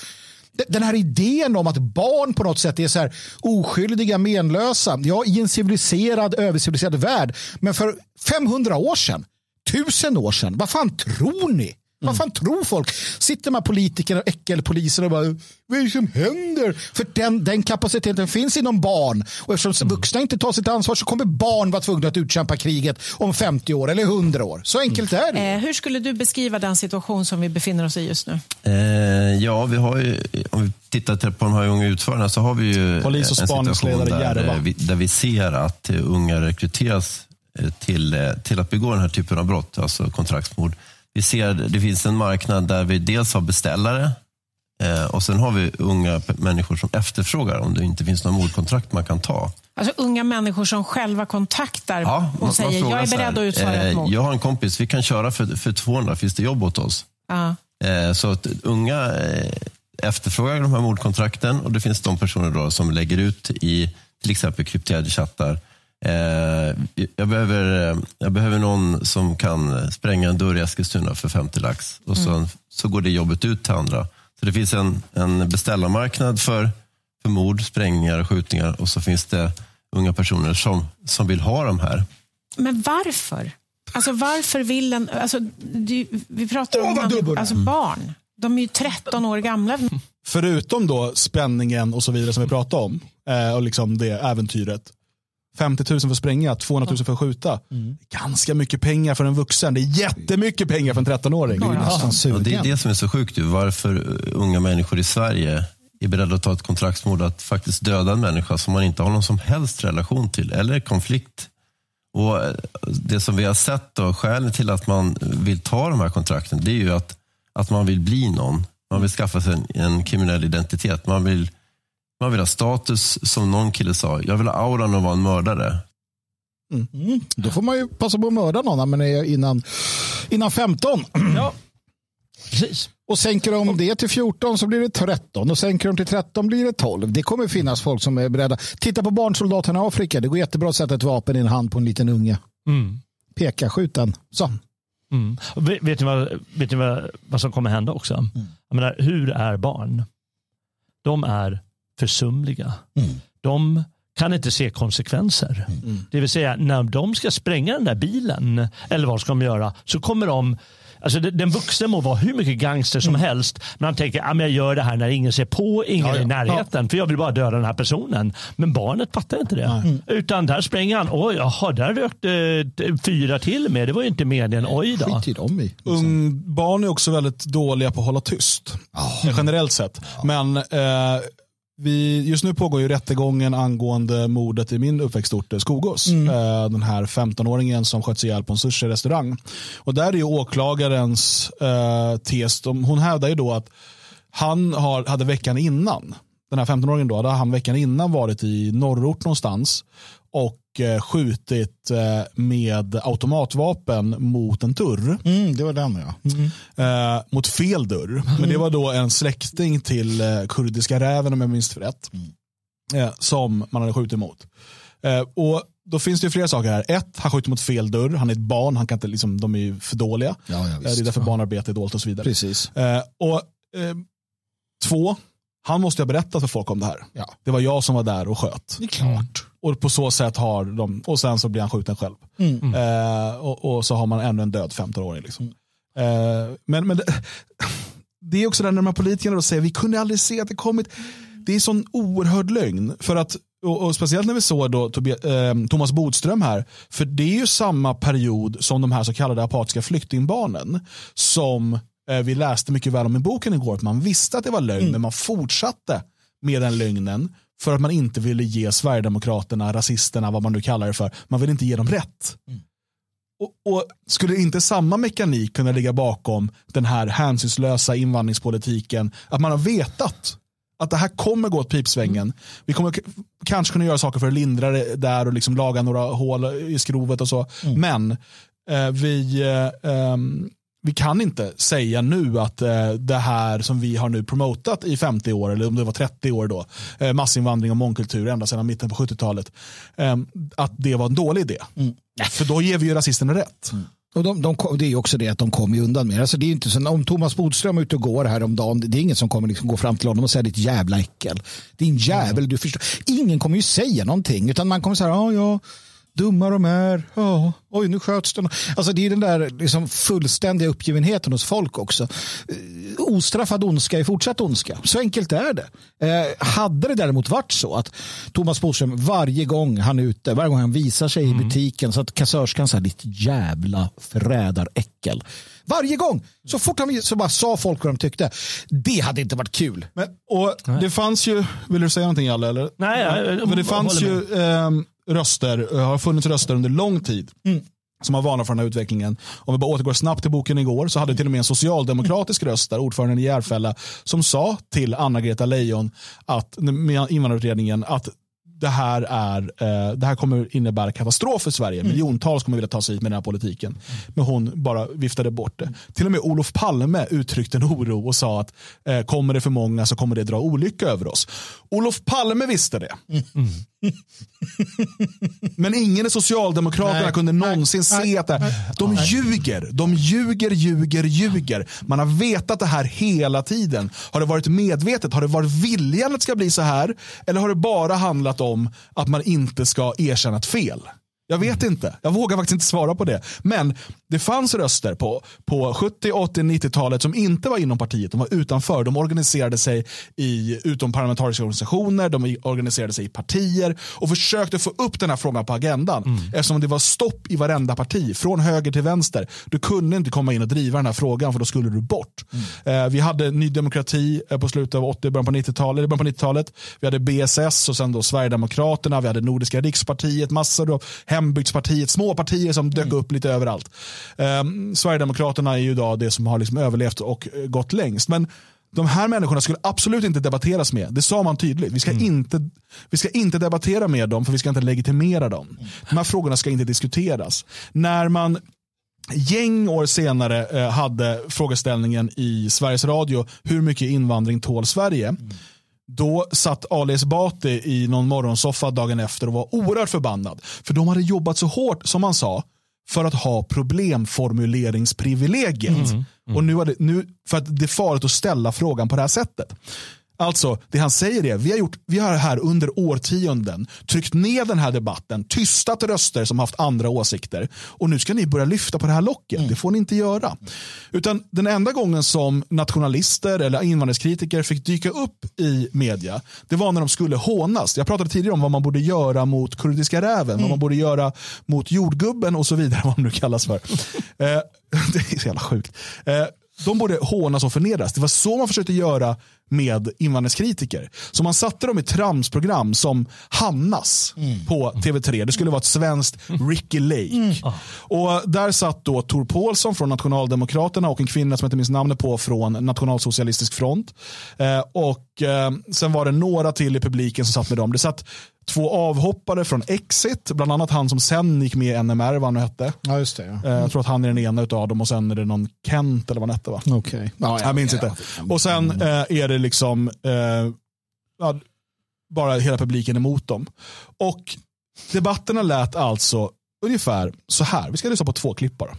den här idén om att barn på något sätt är så här oskyldiga, menlösa. Ja, i en civiliserad, överciviliserad värld. Men för 500 år sedan, 1000 år sedan, vad fan tror ni? Vad fan tror folk? Sitter de här politikerna och äckelpoliserna och bara, vad är det som händer? För den, den kapaciteten finns inom barn. Och eftersom vuxna inte tar sitt ansvar så kommer barn vara tvungna att utkämpa kriget om 50 år eller 100 år. Så enkelt är det. Eh, hur skulle du beskriva den situation som vi befinner oss i just nu? Eh, ja, vi har ju, om vi tittar till på de här unga utförarna så har vi ju Polis och en situation där, Järva. eh, vi, där vi ser att eh, unga rekryteras eh, till, till att begå den här typen av brott, alltså kontraktsmord. Vi ser, det finns en marknad där vi dels har beställare eh, och sen har vi unga människor som efterfrågar om det inte finns några mordkontrakt man kan ta. Alltså unga människor som själva kontaktar Ja, man- och man säger frågar jag är beredd att utföra eh, ett mord. Jag har en kompis, vi kan köra för, för 200, finns det jobb åt oss? Ja. Eh, Så att unga eh, efterfrågar de här mordkontrakten och det finns de personer då som lägger ut i till exempel krypterade chattar. Eh, Jag behöver, eh, jag behöver någon som kan spränga en dörr i Eskilstuna för 50 lax. Och så, så går det jobbet ut till andra. Så det finns en, en beställarmarknad för, för mord, sprängningar och skjutningar. Och så finns det unga personer som, som vill ha de här. Men varför? Alltså varför vill en... Alltså, du, vi pratar om man, alltså, barn. De är ju 13 år gamla. Förutom då spänningen och så vidare som vi pratade om, eh, och liksom det äventyret. 50 000 för att spränga, 200 000 för att skjuta. Ganska mycket pengar för en vuxen. Det är jättemycket pengar för en 13-åring. Det är nästan Ja, det är det som är så sjukt. ju. Varför uh, unga människor i Sverige är beredda att ta ett kontraktsmord att faktiskt döda en människa som man inte har någon som helst relation till eller konflikt. Och eh, Det som vi har sett, då, skälen till att man vill ta de här kontrakten, det är ju att, att man vill bli någon. Man vill skaffa sig en, en kriminell identitet. Man vill Man vill ha status, som någon kille sa. Jag vill ha auran att vara en mördare. Mm. Då får man ju passa på att mörda någon är innan, innan 15. Ja, precis. Och sänker de det till 14 så blir det 13 och sänker de till 13 blir det 12. Det kommer finnas folk som är beredda. Titta på barnsoldaterna i Afrika. Det går jättebra att sätta ett vapen i en hand på en liten unge. Mm. Peka, skjut den. Så. Mm. Vet, ni, vad, vet ni vad, vad som kommer hända också? Jag menar, hur är barn? De är försumliga. Mm. De kan inte se konsekvenser. Det vill säga, när de ska spränga den där bilen, eller vad ska de göra, så kommer de Alltså den vuxne må vara hur mycket gangster som helst, men han tänker att jag gör det här när ingen ser på, ingen Ja, ja. är i närheten, för jag vill bara döda den här personen. Men barnet fattar inte det. Utan där spränger han, oj, jaha, där rökte eh, fyra till med, det var ju inte meningen, oj då. Skit i dem i. Ung, barn är också väldigt dåliga på att hålla tyst. Eh, Generellt sett. Men eh, vi, just nu pågår ju rättegången angående mordet i min uppväxtort eh, Skogås. Eh, den här 15-åringen som sköts ihjäl på en sushi-restaurang. Och där är ju åklagarens eh, tes, de, hon hävdar ju då att han har, hade veckan innan, den här 15-åringen då, hade han veckan innan varit i norrort någonstans och eh, skjutit eh, med automatvapen mot en dörr. Mm, det var den ja. Mm. Eh, mot fel dörr. Men det var då en släkting till kurdiska räven om jag minns rätt. Eh, som man hade skjutit mot. Eh, och då finns det ju flera saker här. Ett, han skjuter mot fel dörr. Han är ett barn. Han kan inte, liksom, de är ju för dåliga. Ja, ja, det är därför Ja. barnarbete är dåligt och så vidare. Precis. Och, två, han måste ha berättat för folk om det här. Ja. Det var jag som var där och sköt. Det är klart. Och på så sätt har de, och sen så blir han skjuten själv. Mm. Eh, och, och så har man ännu en död 15-åring. Liksom. Eh, men men det, det är också där när de här politikerna då säger vi kunde aldrig se att det kommit. Det är sån oerhörd lögn. För att, och, och speciellt när vi såg då Tobia, eh, Thomas Bodström här. För det är ju samma period som de här så kallade apatiska flyktingbarnen. Som eh, vi läste mycket väl om i boken igår. Att man visste att det var lögn men man fortsatte med den lögnen. För att man inte ville ge Sverigedemokraterna, rasisterna, vad man nu kallar det för. Man vill inte ge dem rätt. Och, och Skulle inte samma mekanik kunna ligga bakom den här hänsynslösa invandringspolitiken? Att man har vetat att det här kommer gå åt pipsvängen. Vi kommer kanske kunna göra saker för att lindra det där och liksom laga några hål i skrovet och så. Men eh, vi, eh, ehm, vi kan inte säga nu att eh, det här som vi har nu promotat i 50 år, eller om det var 30 år då, eh, massinvandring och mångkultur ända sedan mitten på 70-talet, eh, att det var en dålig idé. För då ger vi ju rasisterna rätt. Och de, de, det är ju också det att de kommer undan med alltså, det. är inte så, om Thomas Bodström är ute och går här om dagen, det är ingen som kommer liksom gå fram till honom och säga ditt jävla äckel. Din jävel, du förstår. Ingen kommer ju säga någonting, utan man kommer säga, ja, ja, dumma de är, ja, oj, nu sköts den. Alltså det är den där liksom fullständiga uppgivenheten hos folk också. Eh, Ostraffad ondska är fortsatt ondska. Så enkelt är det. Eh, hade det däremot varit så att Thomas Bodström varje gång han är ute, varje gång han visar sig i butiken så att kassörskan säger ditt jävla förrädaräckel. Varje gång, så fort han så bara sa folk vad de tyckte. Det hade inte varit kul. Men, och det fanns ju, vill du säga någonting Jalle? Eller? Nej, jag- För det fanns ju röster, eh, har funnits röster under lång tid. Mm. som har varnat för den här utvecklingen. Om vi bara återgår snabbt till boken igår så hade till och med en socialdemokratisk röst där, ordföranden i Järfälla, som sa till Anna-Greta Leijon att, med invandrarutredningen att det här, är, eh, det här kommer innebära katastrof för Sverige. Mm. Miljontals kommer vilja ta sig hit med den här politiken. Men hon bara viftade bort det. Till och med Olof Palme uttryckte en oro och sa att eh, kommer det för många så kommer det dra olycka över oss. Olof Palme visste det. Men ingen i Socialdemokraterna Nej. kunde någonsin se att det, de ljuger. De ljuger, ljuger, ljuger. Man har vetat det här hela tiden. Har det varit medvetet? Har det varit viljan att det ska bli så här? Eller har det bara handlat om att man inte ska erkänna ett fel? Jag vet inte. Jag vågar faktiskt inte svara på det. Men det fanns röster på, på 70, 80, 90-talet som inte var inom partiet. De var utanför. De organiserade sig i utomparlamentariska organisationer. De organiserade sig i partier och försökte få upp den här frågan på agendan. Eftersom det var stopp i varenda parti, från höger till vänster. Du kunde inte komma in och driva den här frågan för då skulle du bort. Eh, vi hade Ny Demokrati eh, på slutet av 80, början på 90-talet. eller början på 90-talet. Vi hade BSS och sen då Sverigedemokraterna. Vi hade Nordiska rikspartiet, massor av hembygdspartiet, små partier som dök upp lite överallt. Eh, Sverigedemokraterna är ju idag det som har liksom överlevt och eh, gått längst. Men de här människorna skulle absolut inte debatteras med. Det sa man tydligt. Vi ska, inte, vi ska inte debattera med dem för vi ska inte legitimera dem. De här frågorna ska inte diskuteras. När man gäng år senare eh, hade frågeställningen i Sveriges Radio, hur mycket invandring tål Sverige? Då satt Ali Esbati i någon morgonsoffa dagen efter och var oerhört förbannad. För de hade jobbat så hårt, som han sa, för att ha problemformuleringsprivilegiet. Och nu, det, nu för att det är farligt att ställa frågan på det här sättet. Alltså, det han säger är, vi har, gjort, vi har här under årtionden tryckt ner den här debatten, tystat röster som haft andra åsikter och nu ska ni börja lyfta på det här locket. Det får ni inte göra. Utan den enda gången som nationalister eller invandringskritiker fick dyka upp i media, det var när de skulle hånas. Jag pratade tidigare om vad man borde göra mot kurdiska räven, vad man borde göra mot jordgubben och så vidare, vad de nu kallas för. eh, det är så jävla sjukt. Eh, de borde hånas och förnedras. Det var så man försökte göra med invandringskritiker. Så man satte dem i tramsprogram som Hannas på TV3. Det skulle vara ett svenskt Ricky Lake. Och där satt då Tor Paulsson från Nationaldemokraterna och en kvinna som jag inte minns namnet på från Nationalsocialistisk front. Eh, och eh, sen var det några till i publiken som satt med dem. Det satt två avhoppare från Exit, bland annat han som sen gick med i NMR, vad han nu hette. Ja, just det. Ja. Eh, Jag tror att han är den ena av dem och sen är det någon Kent eller vad han hette va? Okej. Ja, Jag minns inte. Och sen eh, är det liksom eh, ja, bara hela publiken emot dem. Och debatterna lät alltså ungefär så här. Vi ska lyssna på två klipp bara.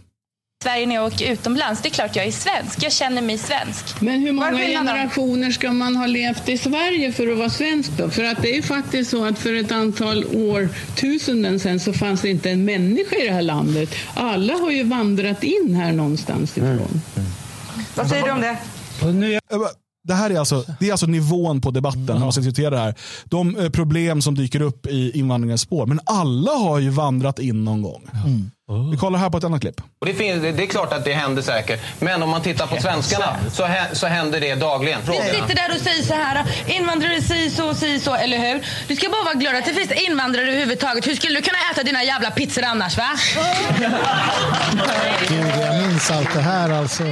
Sverige när jag åker utomlands. Det är klart jag är svensk. Jag känner mig svensk. Men hur många generationer ska man ha levt i Sverige för att vara svensk då? För att det är ju faktiskt så att för ett antal årtusenden sedan så fanns det inte en människa i det här landet. Alla har ju vandrat in här någonstans ifrån. Vad säger du om det? Det här är alltså, det är alltså nivån på debatten när man ska diskutera det här. De eh, problem som dyker upp i invandringens spår. Men alla har ju vandrat in någon gång. Vi kollar här på ett annat klipp. Och det, finns, det är klart att det händer säkert. Men om man tittar på svenskarna så, hä, så händer det dagligen. Vi sitter där och säger så här, invandrare si så, si så, eller hur? Du ska bara vara glad att det finns invandrare överhuvudtaget. Hur skulle du kunna äta dina jävla pizzor annars, va? Gud, jag minns allt det här alltså.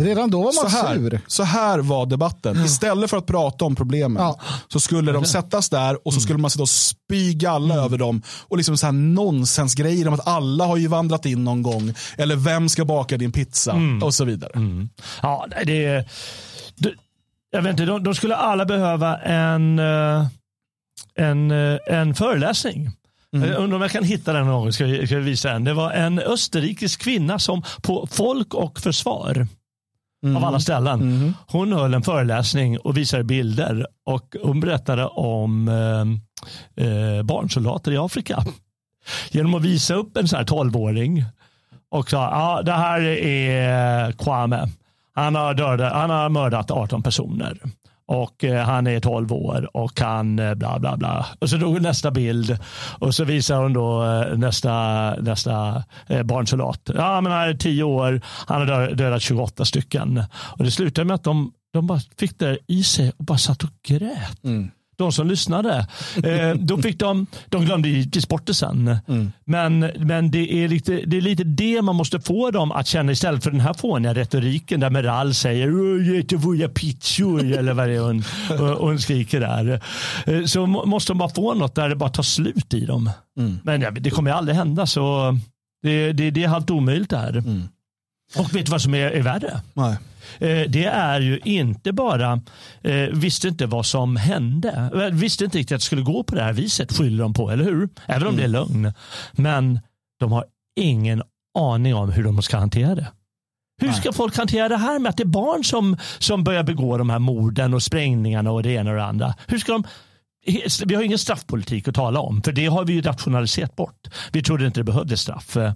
Redan då var Så man här, sur. så här var debatten. Istället för att prata om problemen Ja. så skulle de sättas där och så skulle man sitta och spy galla över dem. Och liksom så här nonsensgrejer om att alla har ju vandrat in någon gång. Eller vem ska baka din pizza? Och så vidare. Ja, nej, det är... Jag vet inte, de, de skulle alla behöva en, eh, en, eh, en föreläsning. Jag undrar om jag kan hitta den någon gång. Ska vi visa den. Det var en österrikisk kvinna som på Folk och Försvar av alla ställen. Hon höll en föreläsning och visade bilder och hon berättade om eh, eh, barnsoldater i Afrika. Genom att visa upp en sån här 12-åring och sa ja, det här är Kwame. Han har, dödat, han har mördat 18 personer. Och eh, han är 12 år och han eh, bla bla bla. Och så drog hon nästa bild och så visar hon då eh, nästa, nästa barnsoldat. Ja, men han är 10 år, han har dödat 28 stycken. Och det slutade med att de, de bara fick det i sig och bara satt och grät. Mm. De som lyssnade. Eh, då fick de, de glömde givetvis bort det sen. Men, men det, är lite, det är lite det man måste få dem att känna istället för den här fåniga retoriken där Meral säger jättevoja pizzor eller vad det är hon, och hon skriker där. Eh, Så må- måste de bara få något där det bara tar slut i dem. Men ja, det kommer ju aldrig hända så det, det, det är helt omöjligt det här. Och vet du vad som är, är värre? Nej. Eh, det är ju inte bara, eh, visste inte vad som hände. Eh, Visste inte riktigt att det skulle gå på det här viset, skyller de på, eller hur? Även om det är lögn. Men de har ingen aning om hur de ska hantera det. Hur ska folk hantera det här med att det är barn som, som börjar begå de här morden och sprängningarna och det ena och det andra? Hur ska de vi har ingen straffpolitik att tala om, för det har vi ju rationaliserat bort. Vi trodde inte det behövdes straff. Eh,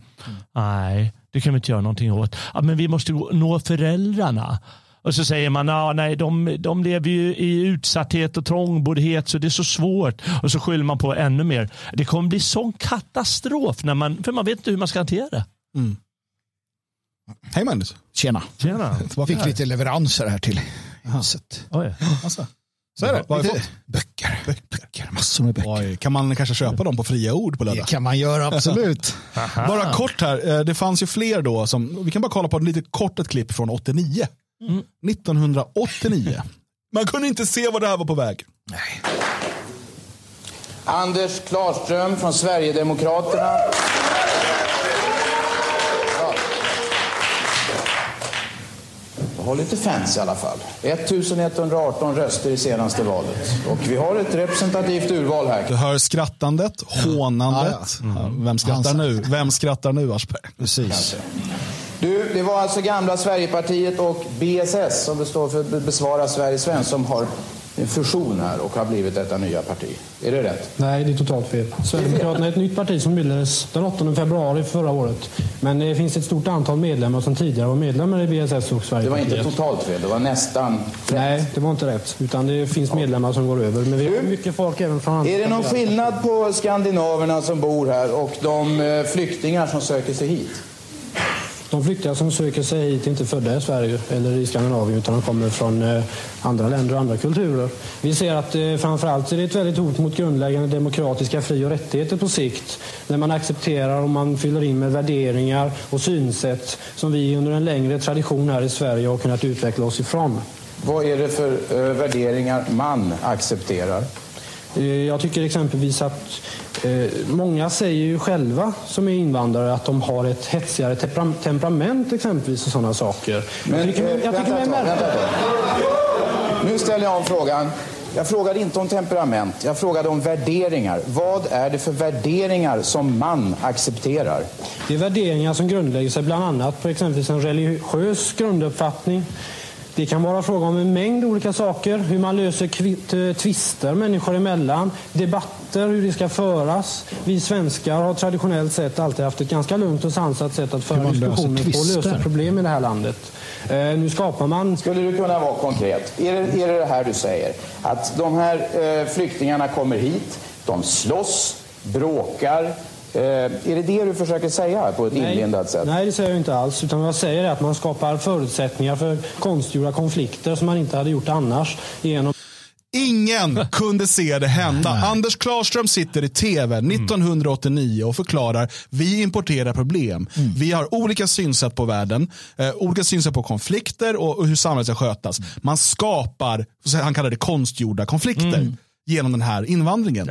Nej, det kan vi inte göra någonting åt. Ja, men vi måste nå föräldrarna. Och så säger man att nej, de, de lever ju i utsatthet och trångboddhet så det är så svårt. Och så skyller man på ännu mer. Det kommer bli sån katastrof när man, för man vet inte hur man ska hantera det. Hej Magnus. Tjena. Tjena. Fick lite leveranser här till huset. Oj. Alltså. Så är det. Vad har vi fått? Böcker. böcker. Massor med böcker. Oj, kan man kanske köpa dem på fria ord på Det lördag? kan man göra, absolut. Bara kort här, eh, det fanns ju fler då. Som, vi kan bara kolla på ett lite kort ett klipp från 89. 1989. Man kunde inte se vad det här var på väg. Anders Klarström från Sverigedemokraterna. Håll lite fans i alla fall. 1118 röster i senaste valet. Och vi har ett representativt urval här. Du hör skrattandet, hånandet. Ja, Vem skrattar nu? Vem skrattar nu, Aschberg? Precis. Du, det var alltså gamla Sverigepartiet och BSS, som det står för Besvara Sverige Svensk, som har fusion här och har blivit detta nya parti. Är det rätt? Nej, det är totalt fel. Sverigedemokraterna är ett nytt parti som bildades den 8 februari förra året. Men det finns ett stort antal medlemmar som tidigare var medlemmar i BSS och Det Sverigedemokraterna. var inte totalt fel, det var nästan rätt. Nej, det var inte rätt. Utan det finns medlemmar som går över. Men vi har mycket folk även från andra Är det någon skillnad på skandinaverna som bor här och de eh, flyktingar som söker sig hit? De flyktingar som söker sig hit är inte födda i Sverige eller i Skandinavien utan de kommer från eh, andra länder och andra kulturer. Vi ser att eh, framförallt är det ett väldigt hot mot grundläggande demokratiska fri och rättigheter på sikt. När man accepterar och man fyller in med värderingar och synsätt som vi under en längre tradition här i Sverige har kunnat utveckla oss ifrån. Vad är det för eh, värderingar man accepterar? Eh, Jag tycker exempelvis att eh, många säger ju själva som är invandrare att de har ett hetsigare tempera- temperament exempelvis och sådana saker. Men, jag tycker, eh, jag tycker vänta vänta. Nu ställer jag om frågan. Jag frågade inte om temperament, jag frågade om värderingar. Vad är det för värderingar som man accepterar? Det är värderingar som grundlägger sig bland annat på exempelvis en religiös grunduppfattning. Det kan vara fråga om en mängd olika saker. Hur man löser tvister människor emellan. Debatter, hur det ska föras. Vi svenskar har traditionellt sett alltid haft ett ganska lugnt och sansat sätt att föra diskussioner på och lösa problem i det här landet. Eh, nu skapar man... Skulle du kunna vara konkret? Är det är det, det här du säger? Att de här eh, flyktingarna kommer hit, de slåss, bråkar. Eh, är det det du försöker säga på ett inlindat sätt? Nej, det säger jag inte alls. Utan vad jag säger är att man skapar förutsättningar för konstgjorda konflikter som man inte hade gjort annars. Genom Ingen kunde se det hända. Anders Klarström sitter i tv 1989 och förklarar vi importerar problem. Vi har olika synsätt på världen, eh, olika synsätt på konflikter och, och hur samhället ska skötas. Man skapar, han kallar det konstgjorda konflikter genom den här invandringen.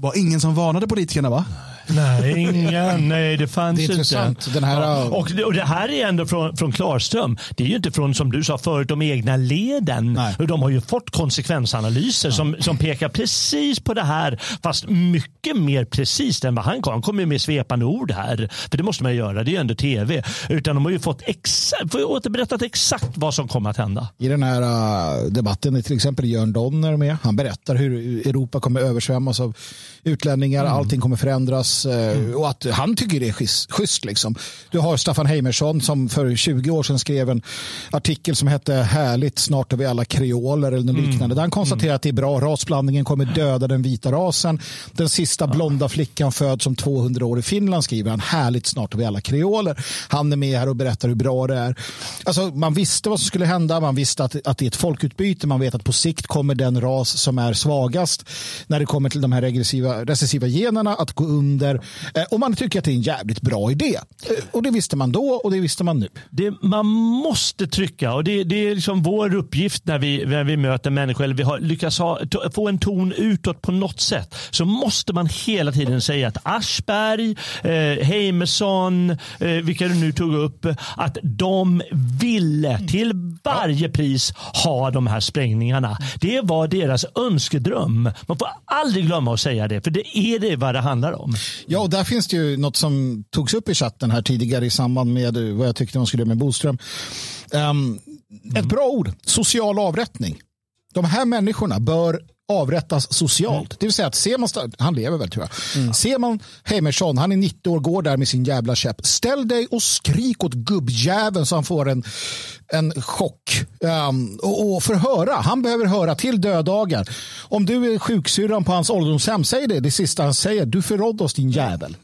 Var ingen som varnade politikerna va? Nej, ingen, nej det fanns Det är inte. Den här- ja. och, det, och det här är ändå från, från Klarström. Det är ju inte från, som du sa förut, de egna leden. Nej. Och De har ju fått konsekvensanalyser som, som pekar precis på det här. Fast mycket mer precis än vad han kom. Han kommer ju med svepande ord här. För det måste man ju göra, det är ju ändå tv. Utan de har ju fått exakt, får återberättat exakt vad som kommer att hända. I den här uh, debatten är till exempel Jörn Donner med. Han berättar hur Europa kommer översvämmas av utlänningar. Allting kommer förändras. Eh, Och att han tycker det är schysst. schysst liksom. Du har Staffan Heimersson som för 20 år sedan skrev en artikel som hette Härligt, snart är vi alla kreoler eller något liknande. Där han konstaterar att det är bra. Rasblandningen kommer döda den vita rasen. Den sista blonda flickan föds om 200 år i Finland skriver han. Härligt, snart är vi alla kreoler. Han är med här och berättar hur bra det är. Alltså, man visste vad som skulle hända. Man visste att, att det är ett folkutbyte. Man vet att på sikt kommer den ras som är svagast när det kommer till de här regressiva, recessiva generna att gå under. Eh, och man tycker att det är en jävligt bra idé. Eh, och det visste man då och det visste man nu. Det, man måste trycka och det, det är liksom vår uppgift när vi, när vi möter människor eller vi har lyckats ha, to- få en ton utåt på något sätt. Så måste man hela tiden säga att Aschberg, eh, Heimerson, eh, vilka du nu tog upp, att de ville till varje pris ha de här sprängningarna. Det var deras önskedröm. Man får aldrig glömma att säga det, för det är det vad det handlar om. Ja, och där finns det ju något som togs upp i chatten här tidigare i samband med eh, vad jag tyckte man skulle göra med Boström. Ehm, Ett bra ord, social avrättning. De här människorna bör avrättas socialt. Det vill säga att ser man, han lever väl tror jag. Ser man Heimersson, han är 90 år, går där med sin jävla käpp. Ställ dig och skrik åt gubbjäveln så han får en, en chock. Ehm, och, och förhöra, han behöver höra till dödagar. Om du är sjuksyrran på hans ålderdomshem, säg det, det sista han säger. Du förrådde oss din jävel.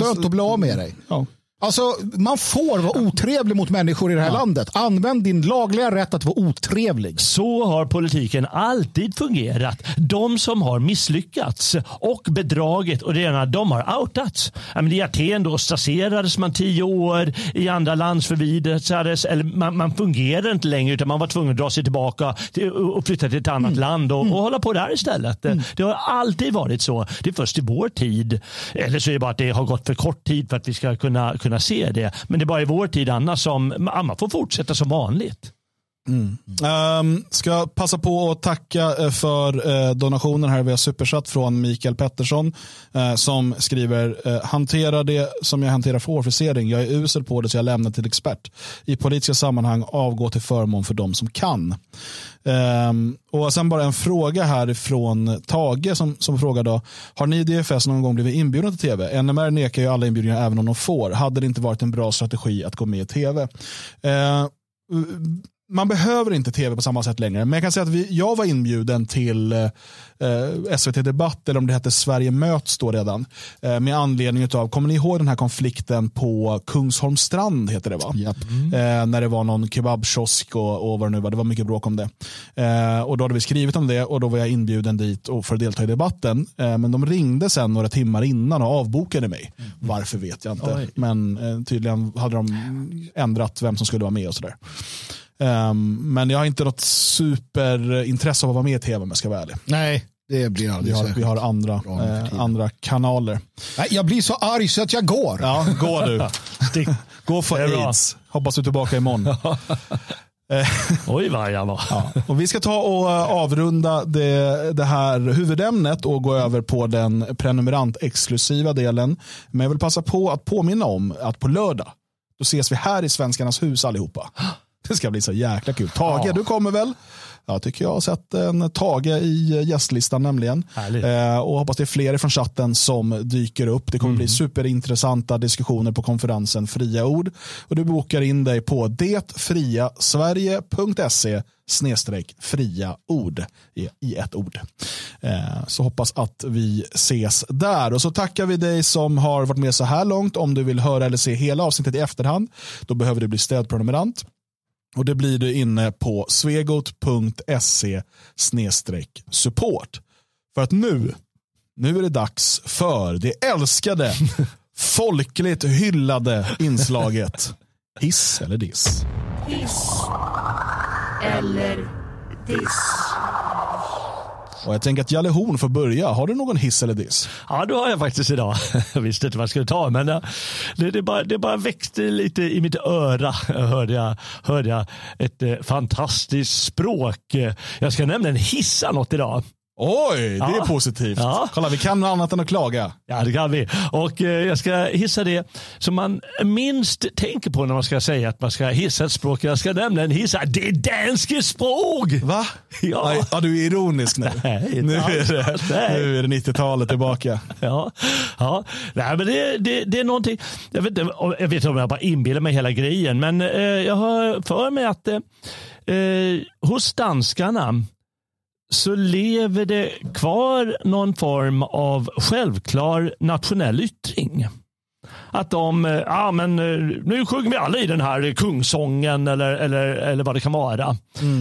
Skönt att bli av med dig. Ja. Alltså, man får vara otrevlig mot människor i det här landet. Använd din lagliga rätt att vara otrevlig. Så har politiken alltid fungerat. De som har misslyckats och bedragit och det ena, de har outats. Ja, I Aten då straserades man tio år, i andra landsförvisades, eller man, man fungerar inte längre utan man var tvungen att dra sig tillbaka till, och flytta till ett annat land och, och hålla på där istället. Det har alltid varit så. Det är först i vår tid, eller så är det bara att det har gått för kort tid för att vi ska kunna, kunna se det. Men det är bara i vår tid annars som man får fortsätta som vanligt. Um, ska passa på att tacka eh, för uh, donationen här via Superchat från Mikael Pettersson uh, som skriver uh, hantera det som jag hanterar för officering. Jag är usel på det så jag lämnar till expert. I politiska sammanhang avgå till förmån för de som kan. Um, och sen bara en fråga här från Tage som, som frågar då. Har ni i DFS någon gång blivit inbjudna till tv? NMR nekar ju alla inbjudningar även om de får. Hade det inte varit en bra strategi att gå med i tv? Uh, ehm, man behöver inte tv på samma sätt längre. Men jag kan säga att vi, jag var inbjuden till eh, SVT Debatt, eller om det hette Sverige möts då redan, eh, med anledning av, kommer ni ihåg den här konflikten på Kungsholms strand, heter det va? Eh, när det var någon kebabkiosk och, och vad det nu var, det var mycket bråk om det. Eh, och då hade vi skrivit om det och då var jag inbjuden dit och för att delta i debatten. Eh, men de ringde sen några timmar innan och avbokade mig. Varför vet jag inte. Oj. Men eh, tydligen hade de ändrat vem som skulle vara med och sådär. Um, men jag har inte något superintresse av att vara med i tv om jag ska vara ärlig. Nej, det blir Vi aldrig har, särskilt vi har andra, eh, andra kanaler. Nej, jag blir så arg så att jag går. Ja, gå du. Gå för aids. Hoppas du är tillbaka imorgon. Oj vad jag var. Ja. Och vi ska ta och eh, avrunda det, det här huvudämnet och gå över på den prenumerant-exklusiva delen. Men jag vill passa på att påminna om att på lördag, då ses vi här i Svenskarnas hus allihopa. Det ska bli så jäkla kul. Tage, Ja. du kommer väl? Jag tycker jag har sett en Tage i gästlistan nämligen. Eh, och hoppas det är fler från chatten som dyker upp. Det kommer bli superintressanta diskussioner på konferensen Fria Ord. Och du bokar in dig på detfriasverige.se snedstreck fria ord i, i ett ord. Eh, så hoppas att vi ses där. Och så tackar vi dig som har varit med så här långt. Om du vill höra eller se hela avsnittet i efterhand, då behöver du bli stödprenumerant. Och det blir du inne på svegot.se support. För att nu, nu är det dags för det älskade, folkligt hyllade inslaget Hiss eller diss. eller diss. Och jag tänker att Jalle Horn får börja. Har du någon hiss eller diss? Ja, det har jag faktiskt idag. Jag visste inte vad jag skulle ta, men eh, det, det, bara, det bara växte lite i mitt öra. Eh, hörde jag, hörde jag ett eh, fantastiskt språk. Eh, jag ska nämligen hissa något idag. Oj, det är Ja. positivt. Ja. Kolla, vi kan annat än att klaga. Ja, det kan vi. Och eh, jag ska hissa det som man minst tänker på när man ska säga att man ska hissa ett språk. Jag ska nämligen hissa det danske språk. Va? Ja. Ja. ja, du är ironisk nu. Nej, nu, är det, Nej. nu är det 90-talet tillbaka. Ja, ja. Nej, men det, det, det är någonting. Jag vet, inte- jag vet inte om jag bara inbillar mig hela grejen, men eh, jag har för mig att eh, eh, hos danskarna så lever det kvar någon form av självklar nationell yttring. Att de, eh, ja men eh, nu sjunger vi alla i den här kungsången eller, eller, eller vad det kan vara.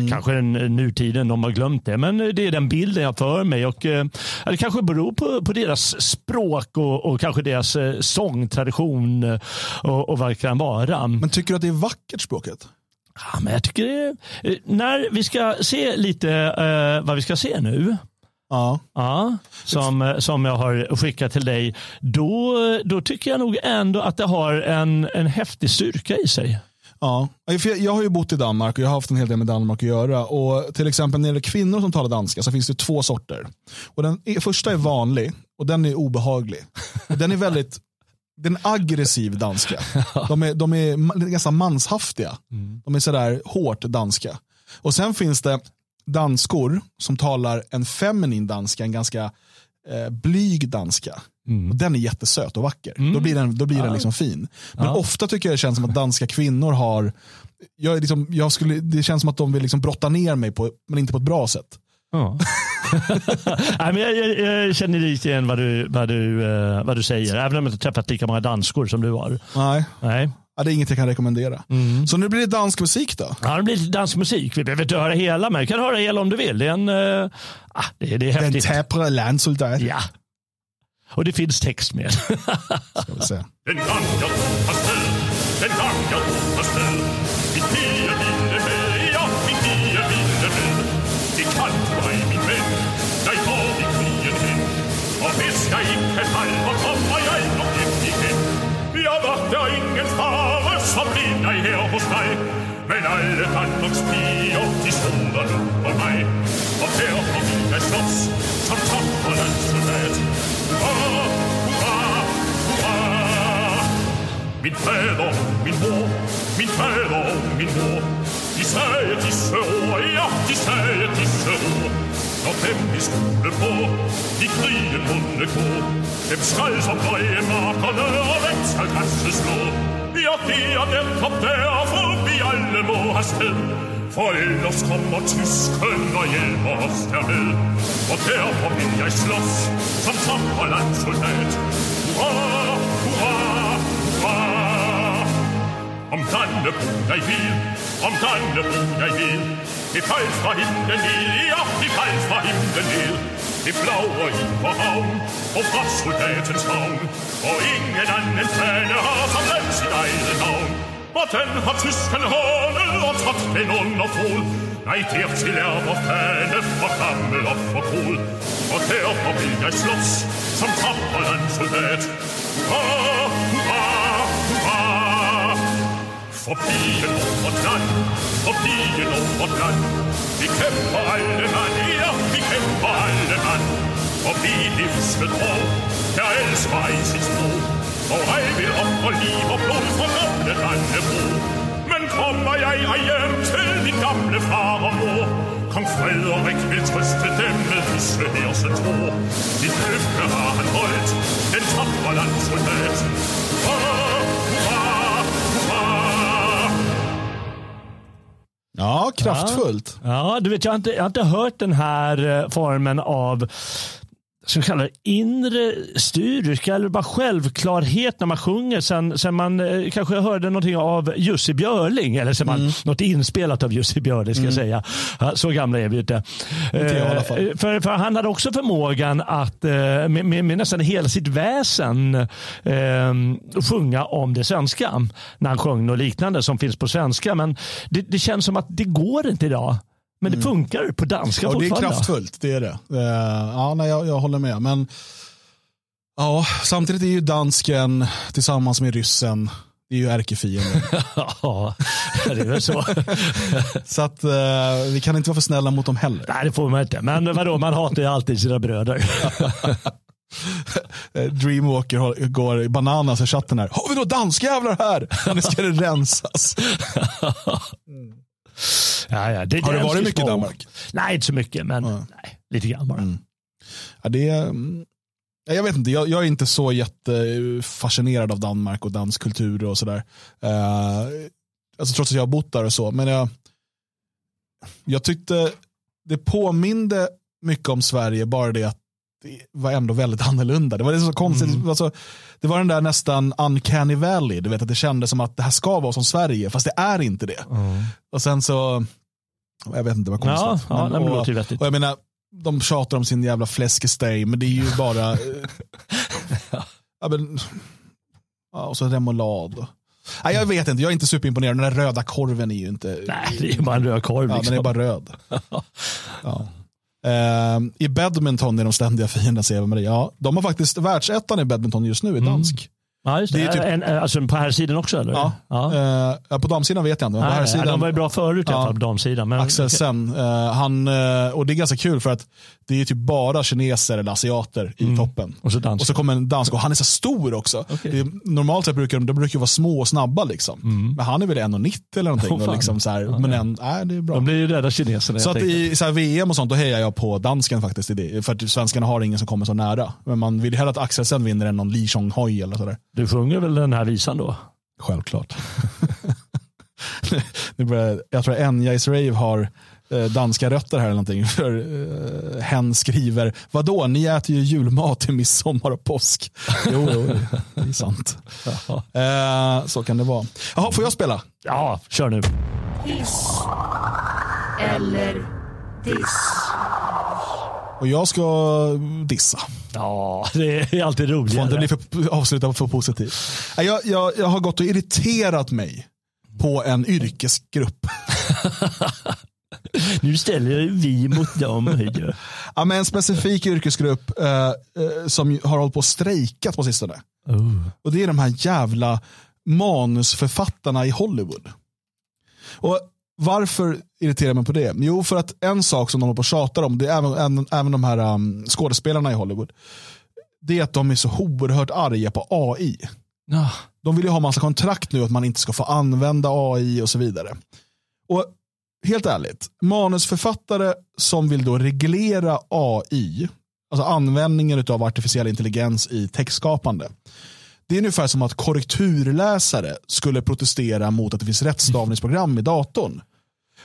Kanske den eh, nutiden de har glömt det, men det är den bilden jag för mig. Och, eh, det kanske beror på, på deras språk och, och kanske deras eh, sångtradition och, och vad det kan vara. Men tycker du att det är vackert språket? Ja, men jag tycker det, eh, när vi ska se lite eh, vad vi ska se nu. Ja. Ja, som, eh, som jag har skickat till dig. Då, då tycker jag nog ändå att det har en, en häftig styrka i sig. Ja, för jag, jag har ju bott i Danmark och jag har haft en hel del med Danmark att göra. Och till exempel när det gäller kvinnor som talar danska så finns det två sorter. Och den är- första är vanlig och den är obehaglig. Och den är väldigt den aggressiv danska. De är, de är ganska manshaftiga. De är sådär hårt danska. Och sen finns det danskor som talar en feminin danska, en ganska eh, blyg danska. Och den är jättesöt och vacker. Då blir den, då blir den liksom fin. Men Ja. ofta tycker jag det känns som att danska kvinnor har, jag är liksom, jag skulle, det känns som att de vill liksom brotta ner mig, på, men inte på ett bra sätt. Ja. Nej, men jag, jag, jag känner lite igen vad du, vad, du, eh, vad du säger, även om jag inte träffat lika många danskor som du har. Nej. Nej. Ja, det är inget jag kan rekommendera. Så nu blir det dansk musik då? Ja, det blir lite dansmusik. Vi behöver inte höra hela, men vi kan höra hela om du vill. Det är, en, eh, ah, det, det är Den häftigt. täpre landsoldat. Ja. Och det finns text med. Ska vi se. Min fader, min mor, min fader och min mor. De sagde disse ord, ja, de sagde disse ord och vem i skulle på, i krigen munde gå Dem skal som brede markerne, og hvem skal græsset slå Ja, det er netop derfor vi alle må have sted For ellers kommer tysken og hjælper os dermed Og derfor vil jeg slås som tapper Hurra, hurra, hurra. Om Dannebrog jeg vil, om Dannebrog jeg vil Die Pfalz war hinten nil, ja, die Pfalz war hinten nil. Die blaue Info-Haum, auf Ratssoldatens Raum, wo ingen an den Zähne hat am Lenz in einen Raum. Motten hat Tüsken holen und hat den Unnafol, neid ihr sie lerb auf Fähne, vor Kammel auf vor Kohl. Und der Mobil des Schloss, zum Kappel an Soldat. Ah, ah, For pigen og vort land, for pigen og vort land. Vi kämpar alle man, ja, vi kämpar alle man Og vi livsved ja, der elsker ej sit sprog Og ej vil op liv og blod for gamle Dannebro Men kommer jeg ej hjem til min gamle far og mor Kong Frederik vil trøste dem med disse herse tro. Dit løfte har han holdt, den tapper landsoldat hurra, hurra! Ja, kraftfullt. Ja, ja du vet, jag har, inte, jag har inte hört den här eh, formen av så kallad inre styrka eller bara självklarhet när man sjunger sen, sen man eh, kanske hörde någonting av Jussi Björling eller sen man, något inspelat av Jussi Björling ska jag säga. Så gamla är vi inte. Jag. Eh, För, för han hade också förmågan att eh, med, med, med nästan hela sitt väsen eh, sjunga om det svenska. När han sjöng något liknande som finns på svenska. Men det, det känns som att det går inte idag. Men det funkar på danska Ja, det är fortfarande. kraftfullt, det är det. Eh, ja, nej, jag, jag håller med. Men ja, samtidigt är ju dansken tillsammans med ryssen, det är ju ärkefienden. ja, det är väl så. Så att eh, vi kan inte vara för snälla mot dem heller. Nej, det får man inte. Men vadå, man hatar ju alltid sina bröder. Eh, Dreamwalker går i bananas i chatten här. Har vi några danskjävlar här? Nu ska det rensas. Ja, ja, det, Har det varit mycket i. Danmark? Nej, inte så mycket, men nej, lite grann bara. Ja, det mm, ja, jag vet inte, jag, jag är inte så jättefascinerad av Danmark och dansk kultur och sådär. Uh, alltså, trots att jag har bott där och så. Men jag, jag tyckte det påminde mycket om Sverige, bara det att var ändå väldigt annorlunda. Det var det så konstigt. Alltså, det var den där nästan uncanny valley. Du vet att det kändes som att det här ska vara som Sverige, fast det är inte det. Och sen så, jag vet inte, vad Ja, konstigt. ja, men det och, vettigt. och jag menar, de tjatar om sin jävla fläskesteg, men det är ju bara... eh, ja, men, ja, och så remoulad. Nej, jag vet inte, jag är inte superimponerad. Den där röda korven är ju inte... Nej, det är ju bara en röd korv. Ja, liksom. den är bara röd. ja. Ehm, I badminton är de ständiga fienden, säger Eva-Marie. Ja, de har faktiskt världsettan i badminton just nu, i dansk. Ja, just det. Det är typ- en, en, alltså på här sidan också eller? Ja. ja. Eh, på damsidan vet jag inte. men på Nej, här nej, sidan, de var ju bra förut i alla fall på damsidan. Men, Axel Sen, eh, han, eh, och det är ganska kul för att det är typ bara kineser eller asiater i toppen. Mm. Och så. Och så kommer en dansk och han är så stor också. Det är, normalt sett brukar de, de brukar vara små och snabba liksom. Men han är väl 1,90 eller någonting. Mm. Åh, och liksom så här, Ja, men en, nej, det är bra. De blir ju rädda kineserna. Så att i så här VM och sånt, då hejar jag på dansken faktiskt. I det. För att svenskarna har ingen som kommer så nära. Men man vill hellre att Axelsen vinner än någon Li Chong-hoj eller sådär. Du sjunger väl den här visan då? Självklart. nu börjar, jag tror Enya Rave har eh, danska rötter här eller någonting. För eh, hen skriver, vadå, ni äter ju julmat till midsommar och påsk. Jo, jo det är sant. Eh, så kan det vara. Jaha, får jag spela? Ja, kör nu. Hiss eller diss? Och jag ska dissa. Ja, det är alltid roligare. Får inte bli för, avsluta för positivt. Jag, jag, jag har gått och irriterat mig på en yrkesgrupp. Nu ställer vi mot dem. Ja, men en specifik yrkesgrupp eh, eh, som har hållit på och strejkat på sistone. Oh. Och det är de här jävla manusförfattarna i Hollywood. Och varför irriterar mig på det? Jo, för att en sak som de håller på och tjatar om, det är även, även, även de här um, skådespelarna i Hollywood, det är att de är så oerhört arga på AI. Ja. De vill ju ha massa kontrakt nu att man inte ska få använda AI och så vidare. Och helt ärligt, manusförfattare som vill då reglera AI, alltså användningen av artificiell intelligens i textskapande. Det är ungefär som att korrekturläsare skulle protestera mot att det finns rättstavningsprogram i datorn.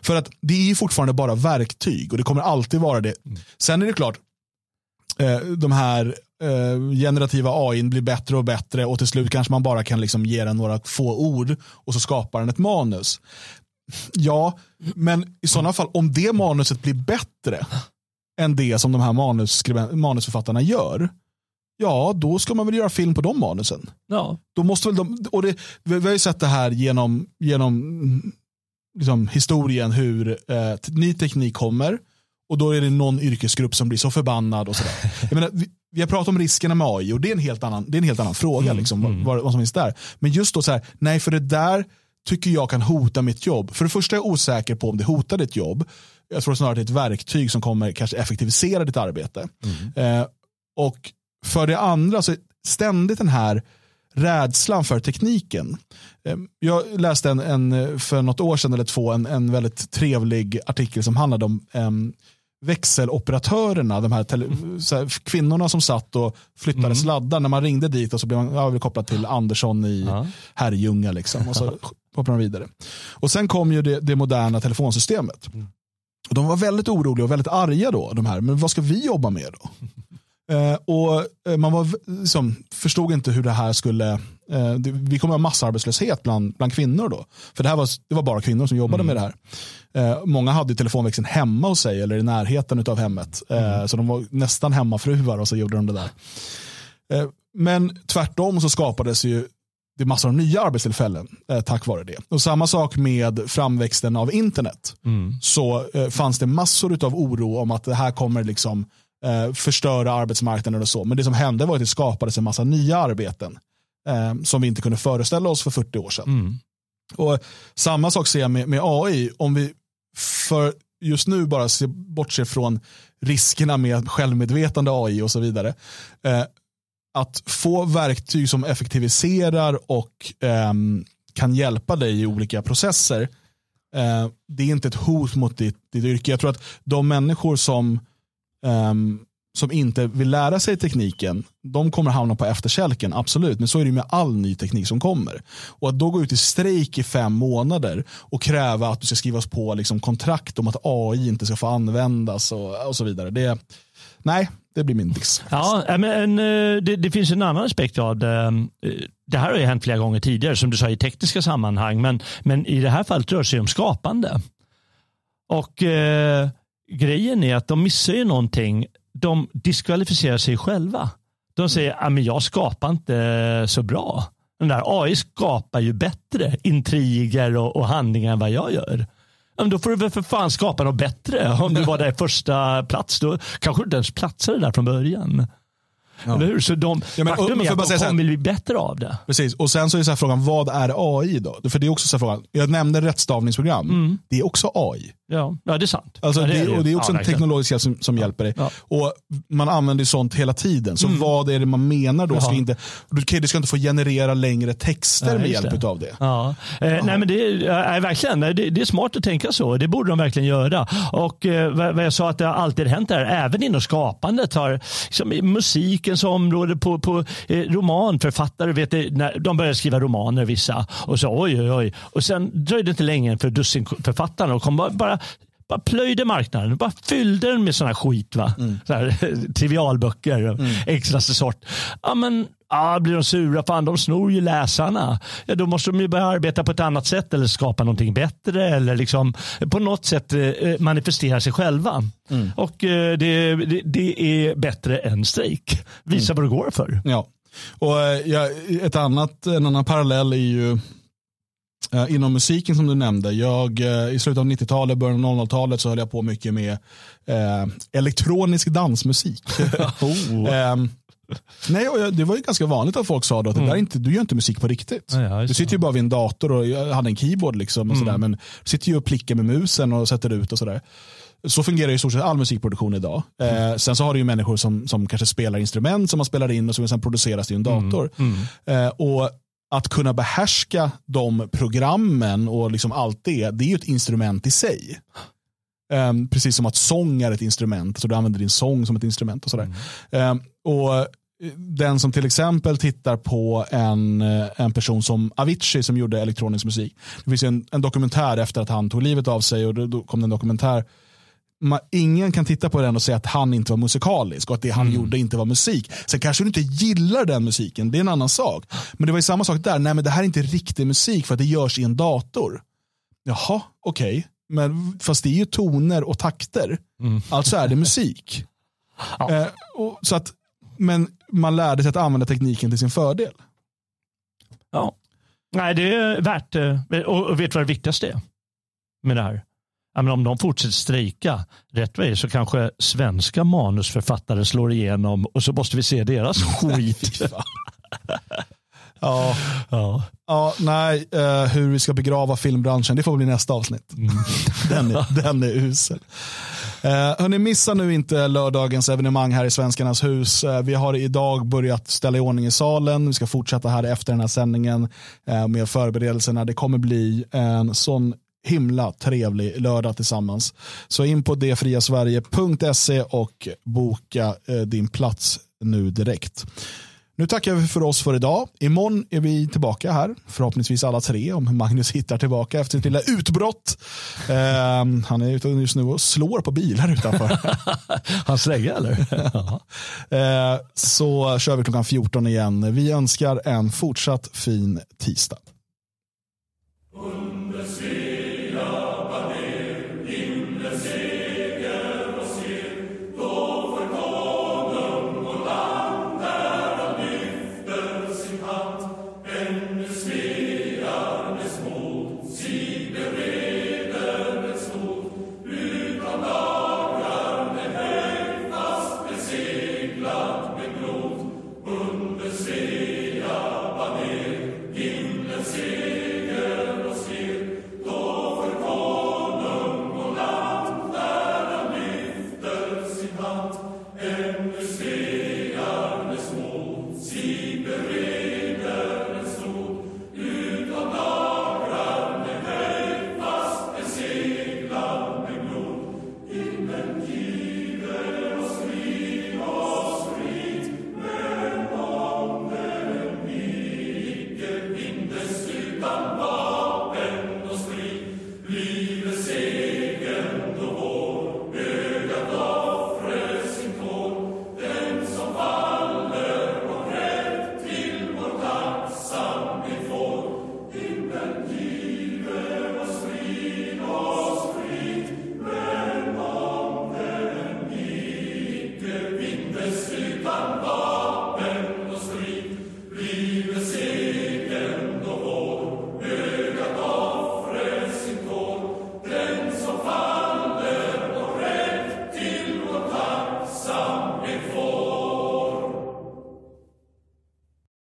För att det är ju fortfarande bara verktyg och det kommer alltid vara det. Sen är det klart, eh, de här eh, generativa AI blir bättre och bättre och till slut kanske man bara kan liksom ge den några få ord och så skapar den ett manus. Ja, men i sådana fall, om det manuset blir bättre än det som de här manusförfattarna gör, ja, då ska man väl göra film på de manusen. Ja. Då måste väl de, och det, vi har ju sett det här genom, genom mm, liksom, historien hur eh, ny teknik kommer och då är det någon yrkesgrupp som blir så förbannad. och sådär. Jag menar, vi, vi har pratat om riskerna med AI och det är en helt annan, det är en helt annan fråga. Liksom, vad, vad, vad som finns där. Men just då så här, nej för det där tycker jag kan hota mitt jobb. För det första är jag osäker på om det hotar ditt jobb. Jag tror snarare att det är ett verktyg som kommer kanske effektivisera ditt arbete. Eh, och för det andra så är ständigt den här rädslan för tekniken. Eh, Jag läste en, en, för något år sedan eller två en, en väldigt trevlig artikel som handlade om em, växeloperatörerna, de här, tele, här kvinnorna som satt och flyttade sladdar. När man ringde dit och så blev man ja, kopplad till Andersson i Herrljunga. Liksom, och så hoppade man vidare. Och sen kom ju det, det moderna telefonsystemet. Och de var väldigt oroliga och väldigt arga då, de här. Men vad ska vi jobba med då? Eh, och eh, man var, liksom, förstod inte hur det här skulle, eh, det, vi kommer ha massarbetslöshet bland, bland kvinnor då. För det här var, det var bara kvinnor som jobbade med det här. Många hade telefonväxeln hemma hos sig eller i närheten av hemmet. Eh, Så de var nästan hemmafruar och så gjorde de det där. Men tvärtom så skapades ju det massor av nya arbetstillfällen eh, tack vare det. Och samma sak med framväxten av internet. Så eh, fanns det massor av oro om att det här kommer liksom eh, förstöra arbetsmarknaden och så. Men det som hände var att det skapades en massa nya arbeten eh, som vi inte kunde föreställa oss för 40 år sedan. Och Samma sak ser jag med, med AI. Om vi för just nu bara ser, bortser från riskerna med självmedvetande AI och så vidare. Eh, att få verktyg som effektiviserar och ehm, kan hjälpa dig i olika processer. Eh, det är inte ett hot mot ditt, ditt yrke. Jag tror att de människor som, um, som inte vill lära sig tekniken, de kommer hamna på efterkälken, absolut. Men så är det med all ny teknik som kommer. Och att då gå ut i strejk i fem månader och kräva att du ska skrivas på liksom kontrakt om att AI inte ska få användas och, och så vidare. Det, nej, det blir min diss. Ja, men eh, det, det finns en annan aspekt av det. Ehm, eh, det här har ju hänt flera gånger tidigare, som du sa i tekniska sammanhang, men, men i det här fallet rör det sig om skapande. Och eh, grejen är att de missar ju någonting. De diskvalificerar sig själva. De säger ah, att jag skapar inte så bra. Den där AI skapar ju bättre intriger och, och handlingar än vad jag gör. Men då får du väl för fan skapa något bättre. Om du var där i första plats, då kanske du inte ens platsade där från början. Eller hur? Så de, Ja, men, faktum är att de kommer bli bättre av det. Precis, och sen så är så här frågan, vad är AI då? För det är också så här frågan, jag nämnde rättstavningsprogram, det är också AI. Ja, ja det är sant. Alltså ja, det, ju. och det är också ja, en teknologisk hjälp som, som hjälper dig. Ja. Och Man använder sånt hela tiden. Så vad är det man menar då? Ska Ja. inte, okay, du ska inte få generera längre texter Ja, med hjälp det. av det. Ja. Eh, nej, men det, är, verkligen, det, det är smart att tänka så. Det borde de verkligen göra. Och eh, vad jag sa att det har alltid hänt där, även inom skapandet. Har, liksom, i musikens område, på, på eh, romanförfattare, vet du, när de började skriva romaner vissa. Och så oj, oj, oj. Och sen dröjde det inte länge för dussinförfattarna och kom bara, bara bara plöjde marknaden. Bara fyllde den med sådana skit. Va? Så här, trivialböcker, och enklaste sort. Ja, men, ja, blir de sura? Fan, de snor ju läsarna. Ja, då måste de ju börja arbeta på ett annat sätt eller skapa någonting bättre eller liksom på något sätt eh, manifestera sig själva. Och eh, det, det, det är bättre än strejk. Visa vad det går för. Ja. Och eh, ja, ett annat, en annan parallell är ju eh, inom musiken som du nämnde. Jag, eh, I slutet av 90-talet, början av 00-talet så höll jag på mycket med eh, elektronisk dansmusik. Ehm, nej, jag, det var ju ganska vanligt att folk sa då att det där är inte, du gör inte musik på riktigt. Ja, du sitter ju bara vid en dator och jag hade en keyboard liksom och Mm. sådär, men du sitter ju och plickar med musen och sätter ut och sådär. Så fungerar ju i stort sett all musikproduktion idag. Eh, sen så har du ju människor som, som kanske spelar instrument som man spelar in och som sen produceras i en dator. Eh, och att kunna behärska de programmen och liksom allt det, det är ju ett instrument i sig. Ehm, precis som att sång är ett instrument, så du använder din sång som ett instrument. och sådär. Ehm, och eh, Den som till exempel tittar på en, eh, en person som Avicii som gjorde elektronisk musik. Det finns en, en dokumentär efter att han tog livet av sig och då, då kom det en dokumentär. Ma, ingen kan titta på den och säga att han inte var musikalisk och att det han gjorde inte var musik. Sen kanske du inte gillar den musiken, det är en annan sak. Men det var ju samma sak där, nej men det här är inte riktig musik för att det görs i en dator. Jaha, okej. Men fast det är ju toner och takter. Alltså är det musik. Eh, och, så att, men man lärde sig att använda tekniken till sin fördel. Ja. Nej, det är värt eh, och vet du vad det viktigaste är med det här? Men om de fortsätter strejka rätt vad så kanske svenska manusförfattare slår igenom och så måste vi se deras skit. Ja, ja. ja nej, eh, hur vi ska begrava filmbranschen, det får bli nästa avsnitt. den, är, den är usel. Eh, hörni, missa nu inte lördagens evenemang här i Svenskarnas hus. Eh, vi har idag börjat ställa i ordning i salen. Vi ska fortsätta här efter den här sändningen eh, med förberedelserna. Det kommer bli en sån himla trevlig lördag tillsammans. Så in på detfriasverige.se och boka eh, din plats nu direkt. Nu tackar vi för oss för idag. Imorgon är vi tillbaka här. Förhoppningsvis alla tre om Magnus hittar tillbaka efter sitt lilla utbrott. Eh, han är ute just nu och slår på bilar utanför. Han slägger eller? eh, så kör vi klockan 14 igen. Vi önskar en fortsatt fin tisdag.